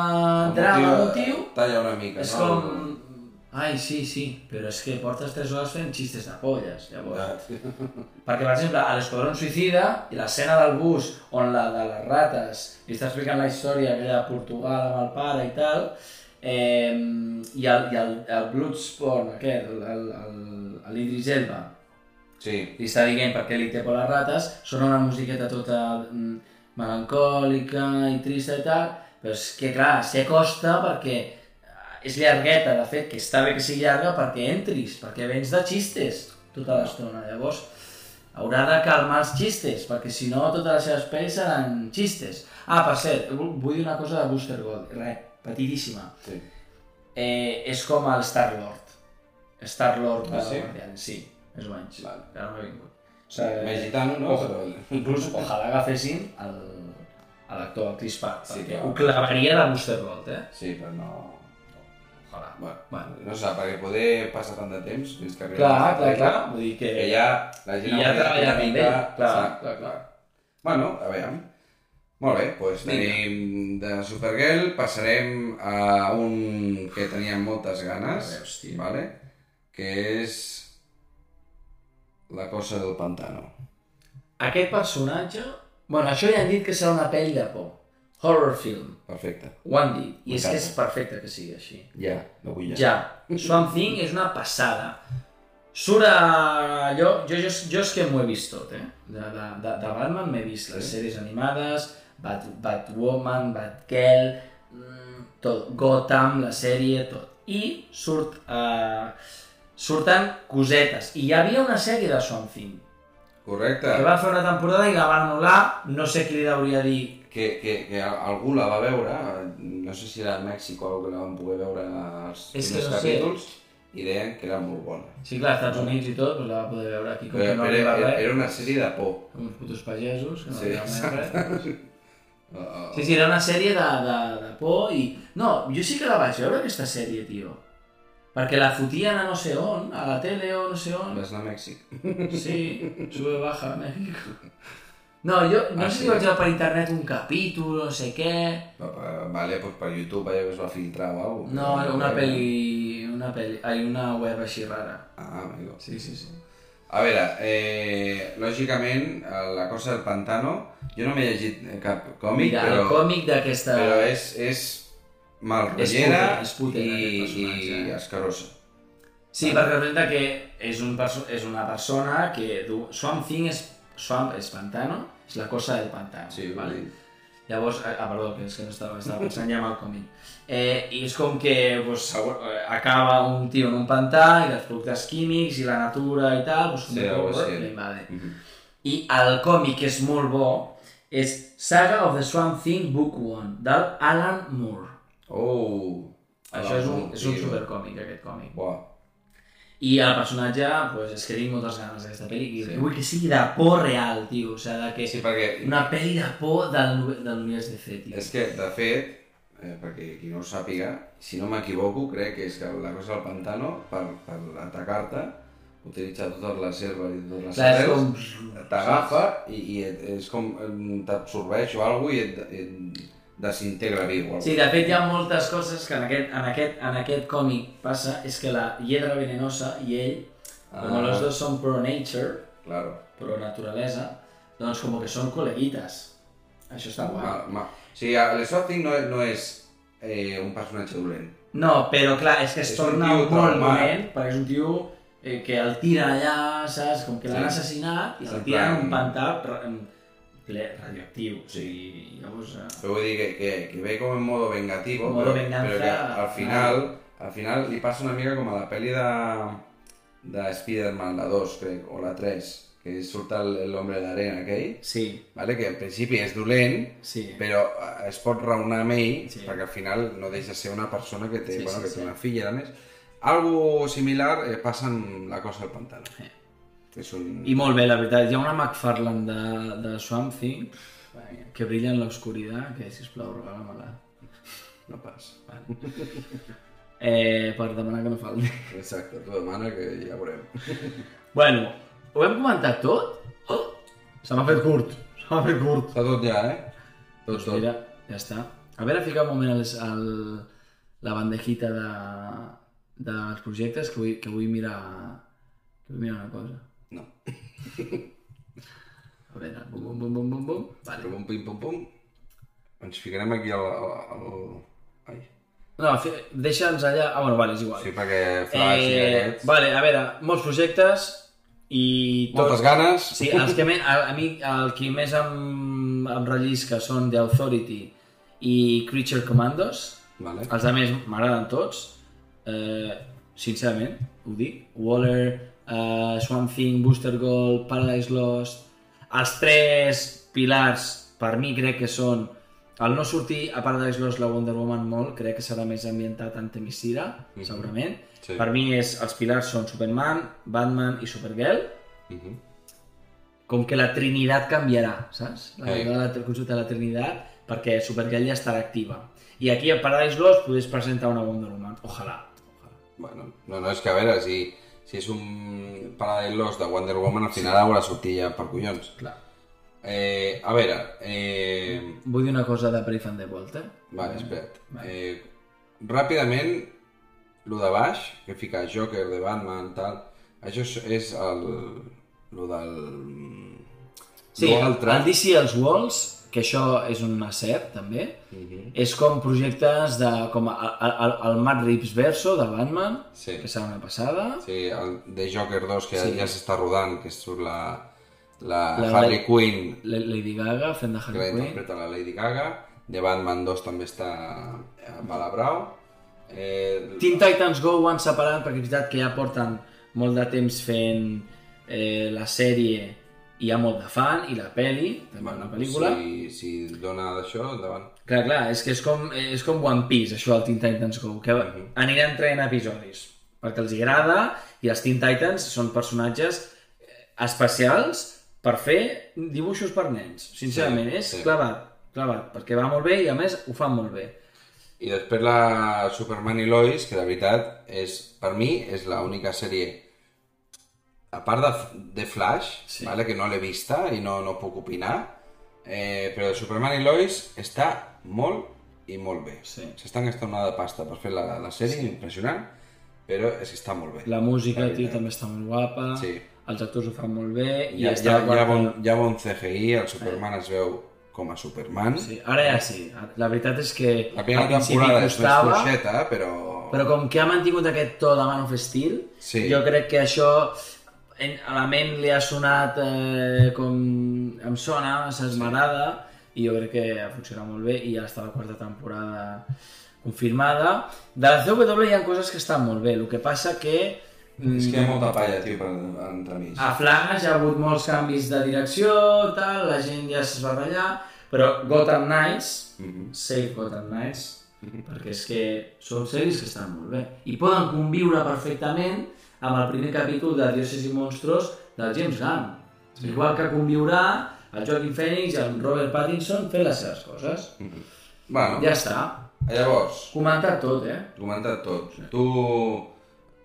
drama motiu, emotiu Talla una mica, és no? com... Ai, sí, sí, però és que portes 3 hores fent xistes de polles, llavors. Ja. Perquè, per exemple, a l'Esquadrón Suïcida, i l'escena del bus on la de les rates li està explicant la història aquella de Portugal amb el pare i tal, eh, i el, i el, el Bloodsport aquest, l'Idris Elba, Sí, li està dient per què li té por les rates, sona una musiqueta tota mm, melancòlica i trista i tal, però és que clar, s'acosta perquè és llargueta, de fet, que està bé que sigui llarga perquè entris, perquè vens de xistes tota l'estona. Llavors, haurà de calmar els xistes, perquè si no totes les seves pel·lis seran xistes. Ah, per cert, vu- vull dir una cosa de Booster Gold, res, petitíssima. sí. Eh, és com el Star-Lord. Star-Lord Ah, sí? Sí, més o menys. Vale. Que ara m'ha vingut. O sigui, Més gitano, no? Ojo. Però... Inclús, ojalà agafessin el, a l'actor, el Chris Pratt, Sí, perquè clar. ho clavaria de Booster Gold, eh? Sí, però no... Ojalà. Bueno, Bueno. no sé, perquè poder passar tant de temps fins que arribi Clar, la clar, pel·lícula, clar, vull dir que... Que ja la gent I ja una amb ell, clar, Exacte, clar, clar. Bueno, a veure. Molt bé, doncs Vinga. tenim de Supergirl, passarem a un que teníem moltes ganes, veure, vale? que és La cosa del pantano. Aquest personatge... Bueno, això ja han dit que serà una pel·li de por. Horror film. Perfecte. Ho han dit. I és que és perfecte que sigui així. Ja, no vull ja. Ja. Swamp Thing és una passada. Surt a... Jo, jo, jo, jo és que m'ho he vist tot, eh? De, de, de, de Batman m'he vist les Sí. sèries animades, Bat, Batwoman, Batgirl, mm, tot, Gotham, la sèrie, tot. I surt... Uh, surten cosetes. I hi havia una sèrie de Swamp Thing, Correcte. que va fer una temporada i la van anul·lar, no sé qui li hauria dir Que, que, que algú la va veure, no sé si era a Mèxic o que la van poder veure als primers no sé. capítols, i deien que era molt bona. Sí, clar, als Estats Units i tot, doncs la va poder veure aquí, com Però, que no era, res. era una sèrie de por. Uns putos pagesos, que no Sí, res. Uh, uh, Sí, sí, era una sèrie de, de, de por i... No, jo sí que la vaig veure, aquesta sèrie, tio. Perquè la fotien a no sé on, a la tele o no sé on. Vas anar a Mèxic. Sí, sube, baja, México. No, jo no Ah, sé sí? si vaig veure per internet un capítol, no sé què... Va, Vale, pues per YouTube allò que es va filtrar o alguna No, una pel·li... Una pel·li... Ai, una web així rara. Ah, amigo. Sí, sí, sí. A veure, eh, lògicament, eh, la cosa del pantano, jo no m'he llegit eh, cap còmic, Mira, però, el còmic d'aquesta... però és, és mal És potent, és potent, i, i eh? escarosa. Sí, perquè representa que és, un és una persona que du... Swamp Thing és... Swamp és pantano, és la cosa del pantano. Sí, vale? vale. Llavors, ah, ah, perdó, que és que no estava, estava pensant ja en el còmic. Eh, I és com que pues, eh, acaba un tio en un pantà i els productes químics i la natura i tal, pues, Sí, algo així. li invade. Mhm. I el còmic que és molt bo és Saga of the Swamp Thing Book 1, del Alan Moore. Oh! Això és un, és un supercòmic, aquest còmic. Buah. I el personatge, pues, és que tinc moltes ganes d'aquesta pel·li, i Sí. vull que sigui de por real, tio, o sigui, de que... Sí, perquè Una pel·li de por del, de l'univers DC, tio. És que, de fet, eh, perquè qui no ho sàpiga, si no m'equivoco, crec que és que la cosa del pantano, per, per atacar-te, utilitza totes les herbes i totes les Clar, arrels, com... t'agafa i, i et, és com t'absorbeix o alguna i et, et desintegra viu. o Sí, de fet hi ha moltes coses que en aquest, en aquest, en aquest còmic passa, és que la hiedra venenosa i ell, com Ah. los dos són pro nature, Claro. pro naturalesa, doncs com que són col·leguites. Això està guai. Ma, ma. O sigui, l'Swafting no, no és eh, un personatge dolent. No, però clar, és que es És un torna tio molt dolent, perquè és un tio eh, que el tiren allà, saps? Com que l'han Sí. assassinat i el tiren en un pantà ra- en ple radioactiu. O sigui, llavors... Eh... Però vull dir que, que, que ve com en modo vengativo, Modo però, venganza, però que al final, al final li passa una mica com a la pel·li de, de Spider-Man, la 2, crec, o la 3, que surt el- l'home d'arena aquell, Sí, vale? que en principi és dolent, sí. però eh, es pot raonar amb ell, Sí. perquè al final no deixa de ser una persona que té, Sí, bueno, sí, que sí. té una filla, a més, Algo similar eh, passa en La cosa del pantano. Eh. És un... I molt bé, la veritat. Hi ha una McFarlane de, de Swamp Thing que brilla en l'oscuritat, que, sisplau, regala-me-la. No pas. Eh, per demanar que no falti. Exacte, tu demana que ja veurem. Bueno, ho hem comentat tot? Oh, se m'ha fet curt. Se m'ha fet curt. Està tot ja, eh? Tot, tot. Mira, ja està. A veure, fica un moment el, el, la bandejita de, dels projectes que vull, que vull mirar que vull mirar una cosa. A veure, bum, bum, bum, bum, bum, bum. Vale. Pum, pum, pum, pum. Ens ficarem aquí al... al, al... Ai. No, fi- deixa'ns allà... Ah, bueno, vale, és igual. Sí, perquè Flash i eh, aquests... vale, a veure, molts projectes i... Moltes ganes. Sí, els que me, a, a mi el que més em, em rellisca són The Authority i Creature Commandos. Vale. Els altres m'agraden tots. Eh, sincerament, ho dic. Waller, eh, Swamp Thing, Booster Gold, Paradise Lost... Els tres pilars, per mi, crec que són... El no sortir a Paradise Lost la Wonder Woman molt, crec que serà més ambientat en Temisira, segurament. Sí. Per mi és, els pilars són Superman, Batman i Supergirl. Mhm. Com que la Trinitat canviarà, saps? La, Sí. la, el concepte de la Trinitat, perquè Supergirl ja estarà activa. I aquí a Paradise Lost podés presentar una Wonder Woman. Ojalà. Ojalà. Bueno, no, no, és que a veure, si, si és un Paradise Lost de Wonder Woman, al final haurà sortit ja per collons. Clar. Eh, a veure, eh, Vull dir una cosa de Brave and the Bolt, eh? Vale, espera't. Eh, ràpidament, lo de baix, que fica Joker de Batman, tal, això és, el... lo del... Sí, lo el, altre. el DC els Walls, que això és un acert, també, Mhm. és com projectes de... com el, el, el Matt Reeves verso de Batman, Sí. que serà una passada. Sí, el de Joker 2, que Sí. ja s'està rodant, que surt la, la, La- Harley Quinn, La- Lady Gaga fent de que Harley la Quinn. interpreta la Lady Gaga, de Batman 2 també està a Malabrau. Eh, Teen Titans Go ho han separat perquè és veritat que ja porten molt de temps fent eh, la sèrie hi ha molt de fan, i la peli, també una pel·lícula. Si, si dona d'això, endavant. Clar, clar, és que és com, és com One Piece, això del Teen Titans Go, que Mhm. aniran traient episodis, perquè els agrada, i els Teen Titans són personatges eh, especials per fer dibuixos per nens. Sincerament, Sí, és sí. clavat, clavat, perquè va molt bé i a més ho fan molt bé. I després la Superman i Lois, que de veritat és, per mi, és l'única sèrie a part de, de Flash, Sí. vale, que no l'he vista i no, no puc opinar, eh, però Superman i Lois està molt i molt bé. Sí. S'estan gastant una de pasta per fer la, la sèrie, impressionant, però és que està molt bé. La música, La tio, també està molt guapa, Sí. els actors ho fan molt bé, i hi, ha guapa- bon, ha bon CGI, el Superman es veu com a Superman. Sí, ara ja sí. La veritat és que La primera temporada és més costava, fluixeta, però... però com que ha mantingut aquest to de Man of Steel, Sí. jo crec que això en, a la ment li ha sonat eh, com em sona, s'esmerada, i jo crec que ha funcionat molt bé i ja està la quarta temporada confirmada. De la CW hi ha coses que estan molt bé, el que passa que mm, És que hi ha molta palla, tio, per entremig. a Flash hi ha hagut molts canvis de direcció, tal, la gent ja es va ratllar, però Gotham Knights, Mhm. Save Gotham Knights, perquè és que són sèries que estan molt bé. I poden conviure perfectament amb el primer capítol de Dioses i Monstros del James Gunn. Sí. Igual que conviurà el Joaquin Phoenix i el Robert Pattinson fent les seves coses. Bueno, Ja està. llavors, Comentat tot, eh? comentat tot. Tu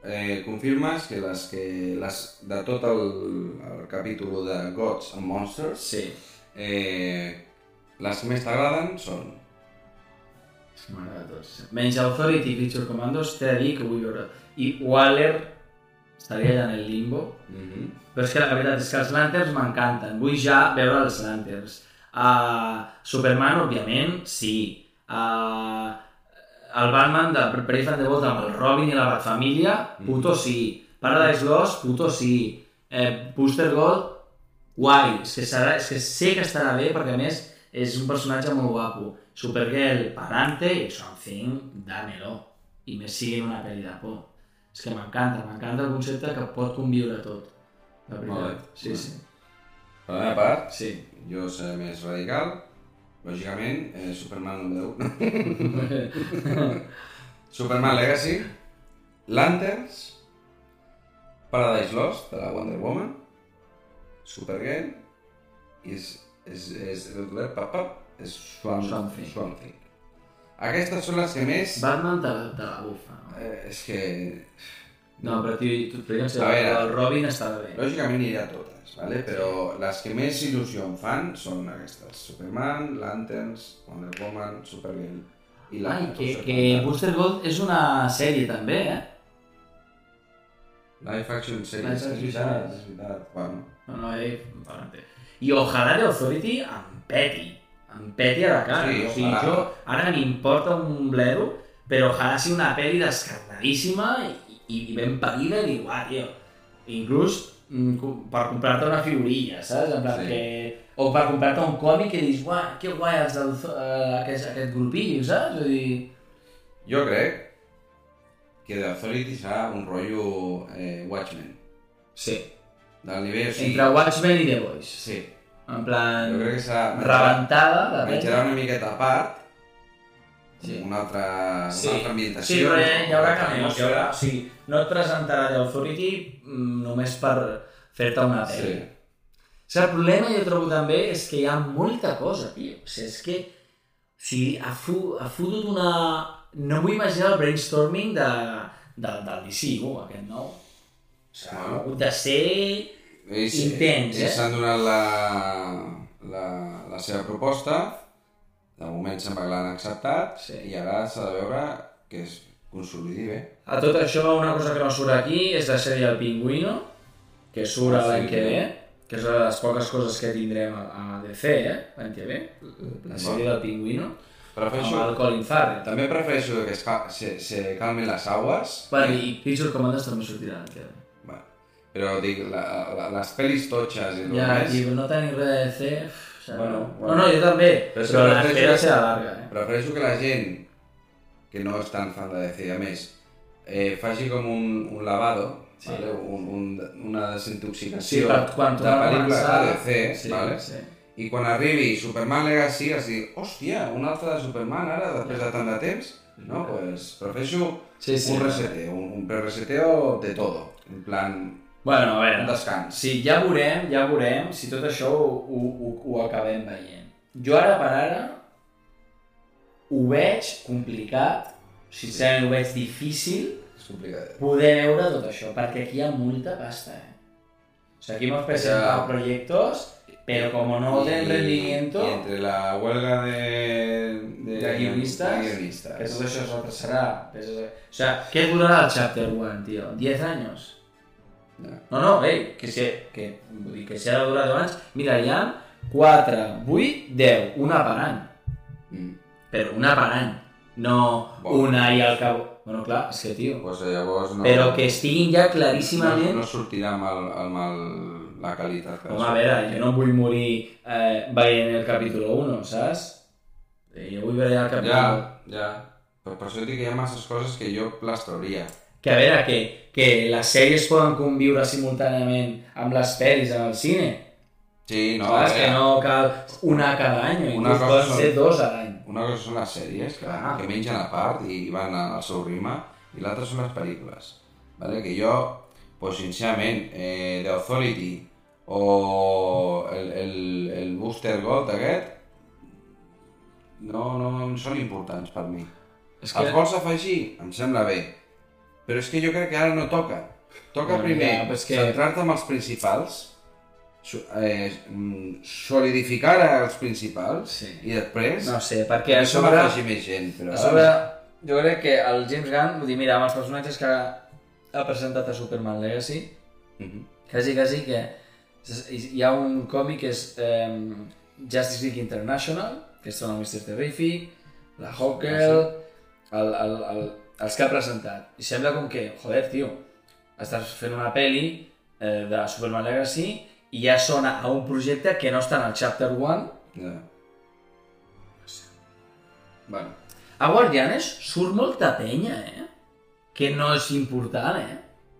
eh, confirmes que les que les, de tot el, el capítol de Gods and Monsters, Sí. eh, les que més t'agraden són... M'agrada tots. Menys Authority i Creature Commandos, t'he de dir que vull veure. I Waller estaria allà en el limbo. Mhm. Però és que la veritat és que els Lanterns m'encanten. Vull ja veure els Lanterns. Uh, Superman, òbviament, sí. Uh, el Batman de Brave and the Bold amb el Robin i la família, puto sí. Paradise Lost, puto sí. Eh, Booster Gold, guai. És que, serà, és que sé que estarà bé perquè a més és un personatge molt guapo. Supergirl, parante i Something, dámelo. I més sigui una pel·li de por. És que m'encanta, m'encanta el concepte que pot conviure tot. La veritat. Sí, sí. Per la meva part, Sí. jo seré més radical. Lògicament, eh, Superman número 1. Superman Legacy, Lanterns, Paradise Lost, de la Wonder Woman, Supergirl, i és, és, és, és, pap, pap, és Swamp, Swamp Thing. Swamp Thing. Aquestes són les que més... Batman te, te la bufa. no? Eh, és que... No, però tio, tu, A veure. el Robin estava bé. Lògicament aniré a totes, ¿vale? però les que més il·lusió em fan són aquestes. Superman, Lanterns, Wonder Woman, Supergirl i la Ai, que, que. Booster Gold és una sèrie també, eh? Live Action Series, és veritat, és veritat. Bueno, No, no, ell... Bueno, I ojalà The Authority em peti. Em peti a la cara. Sí, o sigui, ojalà. jo ara m'importa un blero, però ojalà sigui una pel·li descarnadíssima i, i, i ben parida i dic, uah, tio, inclús mm, per comprar-te una figurilla, saps? En plan Sí. que... O per comprar-te un còmic i dius, uah, que guai els del, uh, aquest, aquest grupillo, saps? Vull dir... jo crec que The Authority serà un rotllo eh, Watchmen. Sí. Del nivell, o sigui... Entre Watchmen i The Voice. Sí, En plan... jo crec que serà... rebentada de Menjarà una miqueta a part, Sí. una altra, una altra ambientació. Sí, però hi, hi haurà una altra cameos, hi haurà... O sigui, no et presentarà l'Authority mm, només per fer-te una Sí. pel·li. O sigui, el problema jo trobo també és que hi ha molta cosa, tio. O sigui, és que... O sigui, ha, fu, ha fotut una... No vull imaginar el brainstorming de, de, del DCU, aquest nou. O sigui, ha hagut de ser... Ells, Intens, eh? ells s'han donat la, la, la seva proposta, de moment sembla que l'han acceptat, Sí. i ara s'ha de veure que es consolidi bé. A tot això, una cosa que no surt aquí és la sèrie del Pingüino, que surt Ah, sí, l'any que ve, que és una de les poques coses que tindrem a, DC, eh? L'any que ve, la sèrie del Pingüino, amb Prefereixo, el Colin Farrell. també prefereixo que es, se, se calmin les aigües, Bueno, i Picture Commanders també sortirà l'any que ve. Però dic, la, la, les pel·lis totxes i Ja, més, tio, no tenir res de uf, o sigui, Bueno, no. bueno. no, no, jo també, Però però, l'espera prefereixo- serà larga, eh? prefereixo que la gent que no és tan fan de DC, a més, eh, faci com un, un lavado, Sí. vale? un, un, una Sí, desintoxicació per quan de pel·lícules de DC, sí, vale? sí. I quan arribi Superman Legacy es digui, hòstia, un altre de Superman ara, després de tant de temps? No, pues prefereixo Sí, sí. un reseteo, un, un pre-reseteo de todo. En plan, Bueno, a un veure, descans. Sí, ja veurem, ja veurem si tot això ho, ho, ho, acabem veient. Jo ara per ara ho veig complicat, sincerament ho veig difícil És complicat. poder veure tot això, perquè aquí hi ha molta pasta, eh? O sigui, aquí hemos presentado Ja. proyectos, pero como no tienen rendimiento, Y entre la huelga de... de guionistas, de guionistas. que tot això es retrasarà. pues, O sea, què durarà el Chapter 1, tio? 10 anys? No, no, ei, que, se, que, vull dir, que si ha de durar 10 anys... Mira, hi ha 4, 8, 10, una per any. Mm. Però una per any. No Bon. una i al cabo... Bueno, clar, és que, tio... Pues eh, llavors no... Però que estiguin ja no, claríssimament... no sortirà amb, el, amb el, la qualitat. que Home, a veure, jo no vull morir eh, veient el capítol 1, saps? Eh, Jo vull veure el capítol... Ja, ja. Però per això dic que hi ha masses coses que jo les trauria. Que a veure, que, que les sèries poden conviure simultàniament amb les pel·lis en el cine. Sí, no, Saps? a Que no cal una cada any, Una inclús cosa poden són- ser dos a l'any. una cosa són les sèries, que, Ah. que mengen a part i van al seu ritme, i l'altra són les pel·lícules. Vale? Que jo, pues, sincerament, eh, The Authority o el, el, el Booster Gold aquest, no, no són importants per mi. És Els vols afegir? Em sembla bé. Però és que jo crec que ara no toca. Toca Bueno, primer ja, que- centrar-te en els principals, eh, mm, solidificar els principals Sí. i després No sé, perquè a això sobre... afegir més gent. Però, A sobre, jo crec que el James Gunn, vull dir, mira, amb els personatges que ha presentat a Superman Legacy, Mhm. quasi, quasi que hi ha un còmic que és eh, Justice League International, que són el Mr. Terrific, la Hawkgirl, el, el, el, els que ha presentat. I sembla com que, joder, tio, estàs fent una pel·li eh, de Superman Legacy i ja sona a un projecte que no està en el Chapter 1. Ja. Bueno, A Guardianes surt molta penya, eh? Que no és important, eh?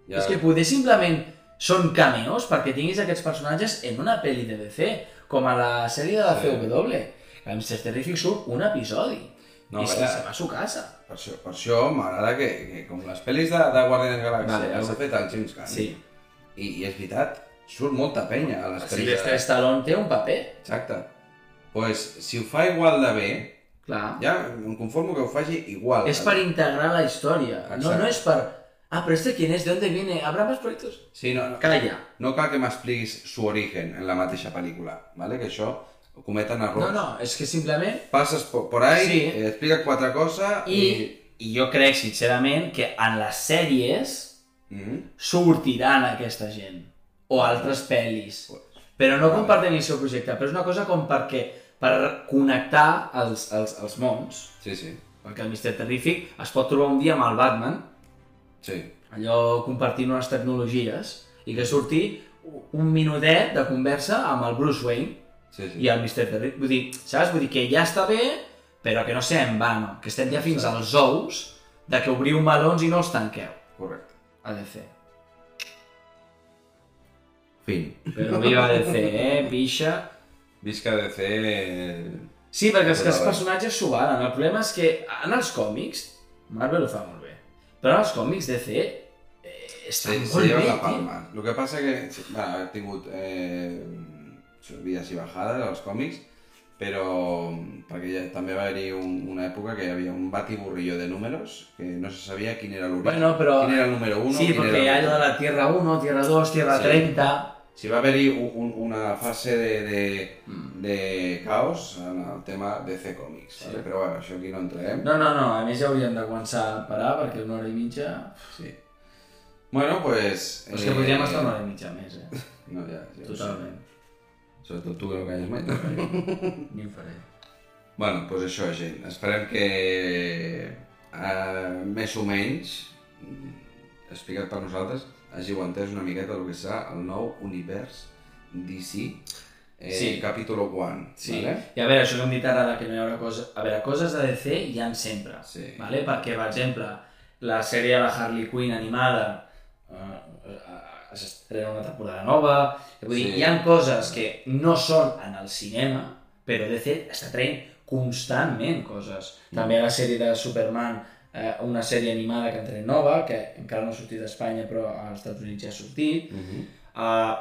ja, És que poder simplement són cameos perquè tinguis aquests personatges en una pel·li de DC, com a la sèrie de la Sí. CW. Que amb. Terrific surt un episodi. No, y se, se va a su casa. Per això, per això m'agrada que, que com les pel·lis de, de Guardians de la Galàxia Vale, s'ha au. fet el James Gunn. Sí. I, I és veritat, surt molta penya a les pel·lis. Sylvester de- Stallone té un paper. Exacte. pues, si ho fa igual de bé, Clar. ja em conformo que ho faci igual. Es para integrar la historia. No, Exacto. no es para... Ah, pero este quién es, ¿de dónde viene? ¿Habrá más proyectos? Sí, no, no, Calla. no cal que m'expliquis su origen en la mateixa pel·lícula, ¿vale? que això cometen errors. No, no, es que simplement... Passes por, por ahí, Sí. eh, explica quatre coses I, I jo crec, sincerament, que en les sèries Mm sortiran aquesta gent. O altres pel·lis. Però no compartim el seu projecte, però és una cosa com perquè per connectar els, els, els mons, Sí, sí. perquè el Mister Terrific es pot trobar un dia amb el Batman, Sí. allò compartint unes tecnologies, i que surti un minutet de conversa amb el Bruce Wayne Sí, sí. i el Mr. Terrific. Vull dir, saps? Vull dir que ja està bé, però que no sé en vano, que estem ja fins als ous de que obriu melons i no els tanqueu. Correcte. A DC. Fin. Però viva DC, eh, pixa. Visca DC... eh, Sí, perquè els, que els personatges s'ho valen. El problema és que en els còmics, Marvel ho fa molt bé, però en els còmics DC eh, estan Se, se molt lleva bé, la palma. El que passa que, sí, bueno, he tingut eh, subides i bajades als còmics, però perquè ja, també va haver-hi un, una època que havia un batiburrillo de números que no se sabia quin era l'origen. Bueno, però... Quin era el número 1, Sí, era ha de la Tierra 1, Tierra 2, Tierra Sí. 30... Si va haver-hi un, un, una fase de, de, Mm. de caos el tema de C Comics, vale? però bueno, això aquí no entrem. No, no, no, a més ja hauríem de començar a parar perquè una hora i mitja... Sí. Bueno, pues... Però és que podríem estar una hora i mitja més, eh? No, ja, ja. Totalment. Sobretot tu que no calles mai. Ni ho faré. Bueno, doncs això, gent. Esperem que eh, més o menys explicat per nosaltres hàgiu entès una miqueta el que serà el nou univers DC eh, Sí. capítol 1. Sí, Vale? i a veure, això que hem dit ara que no hi haurà coses... A veure, coses de DC hi han sempre, Sí. vale? perquè, per exemple, la sèrie de la Harley Quinn animada eh, s'estrena una temporada nova, vull dir, Sí. hi han coses que no són en el cinema, però DC està traient constantment coses. També la sèrie de Superman, eh, una sèrie animada que entrena nova, que encara no ha sortit a Espanya, però als Estats Units ja ha sortit. Uh -huh. Uh,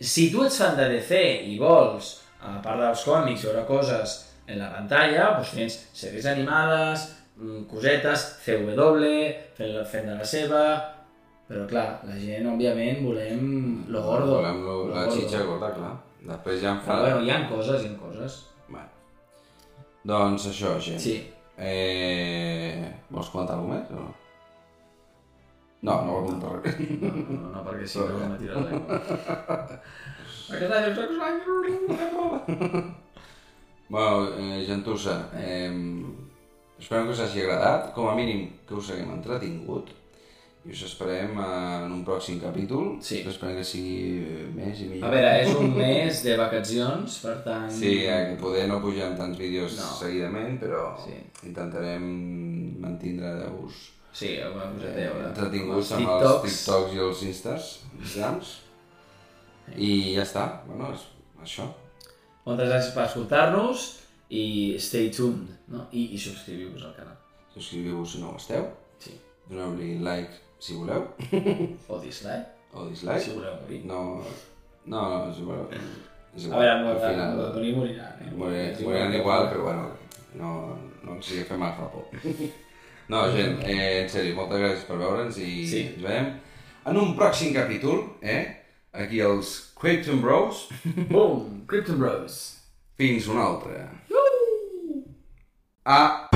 si tu ets fan de DC i vols, a part dels còmics, veure coses en la pantalla, doncs tens sèries animades, mm, cosetes, CW, fent, fent de la seva... Però clar, la gent, òbviament, volem lo gordo. Volem lo, la gordo. xitxa gorda, clar. Després ja em fa... Però bueno, hi ha coses, hi ha coses. Bueno. Doncs això, gent. Sí. Eh... Vols comentar alguna més o no? No, no vol comentar res. No, no, no perquè si no m'ha tirat l'aigua. Aquest any, aquest any... Bueno, eh, gentussa, eh, esperem que us hagi agradat, com a mínim que us haguem entretingut, i us esperem en un pròxim capítol, Sí. esperem que sigui eh, més i millor. A veure, és un mes de vacacions, per tant... Sí, eh, que poder no pujar tants vídeos No. seguidament, però Sí. intentarem mantindre-us Sí, eh, entretinguts amb TikToks. els TikToks i els Instas, Instagrams, i ja està, bueno, és això. Moltes gràcies per escoltar-nos i stay tuned, no? I, i subscriviu-vos al canal. Subscriviu-vos si no ho esteu, Sí. doneu-li like si voleu, O dislike, o dislike. si voleu morir. No, no, no, és igual. És A igual. veure, al final, el Toni morirà. Eh? morir- moriran igual, però bueno, no, no ens sigui fer mal fa por. No, gent, eh, en sèrio, moltes gràcies per veure'ns i Sí. ens veiem en un pròxim capítol, eh? Aquí els Krypton Bros. Boom! Krypton Bros. Fins un altre. A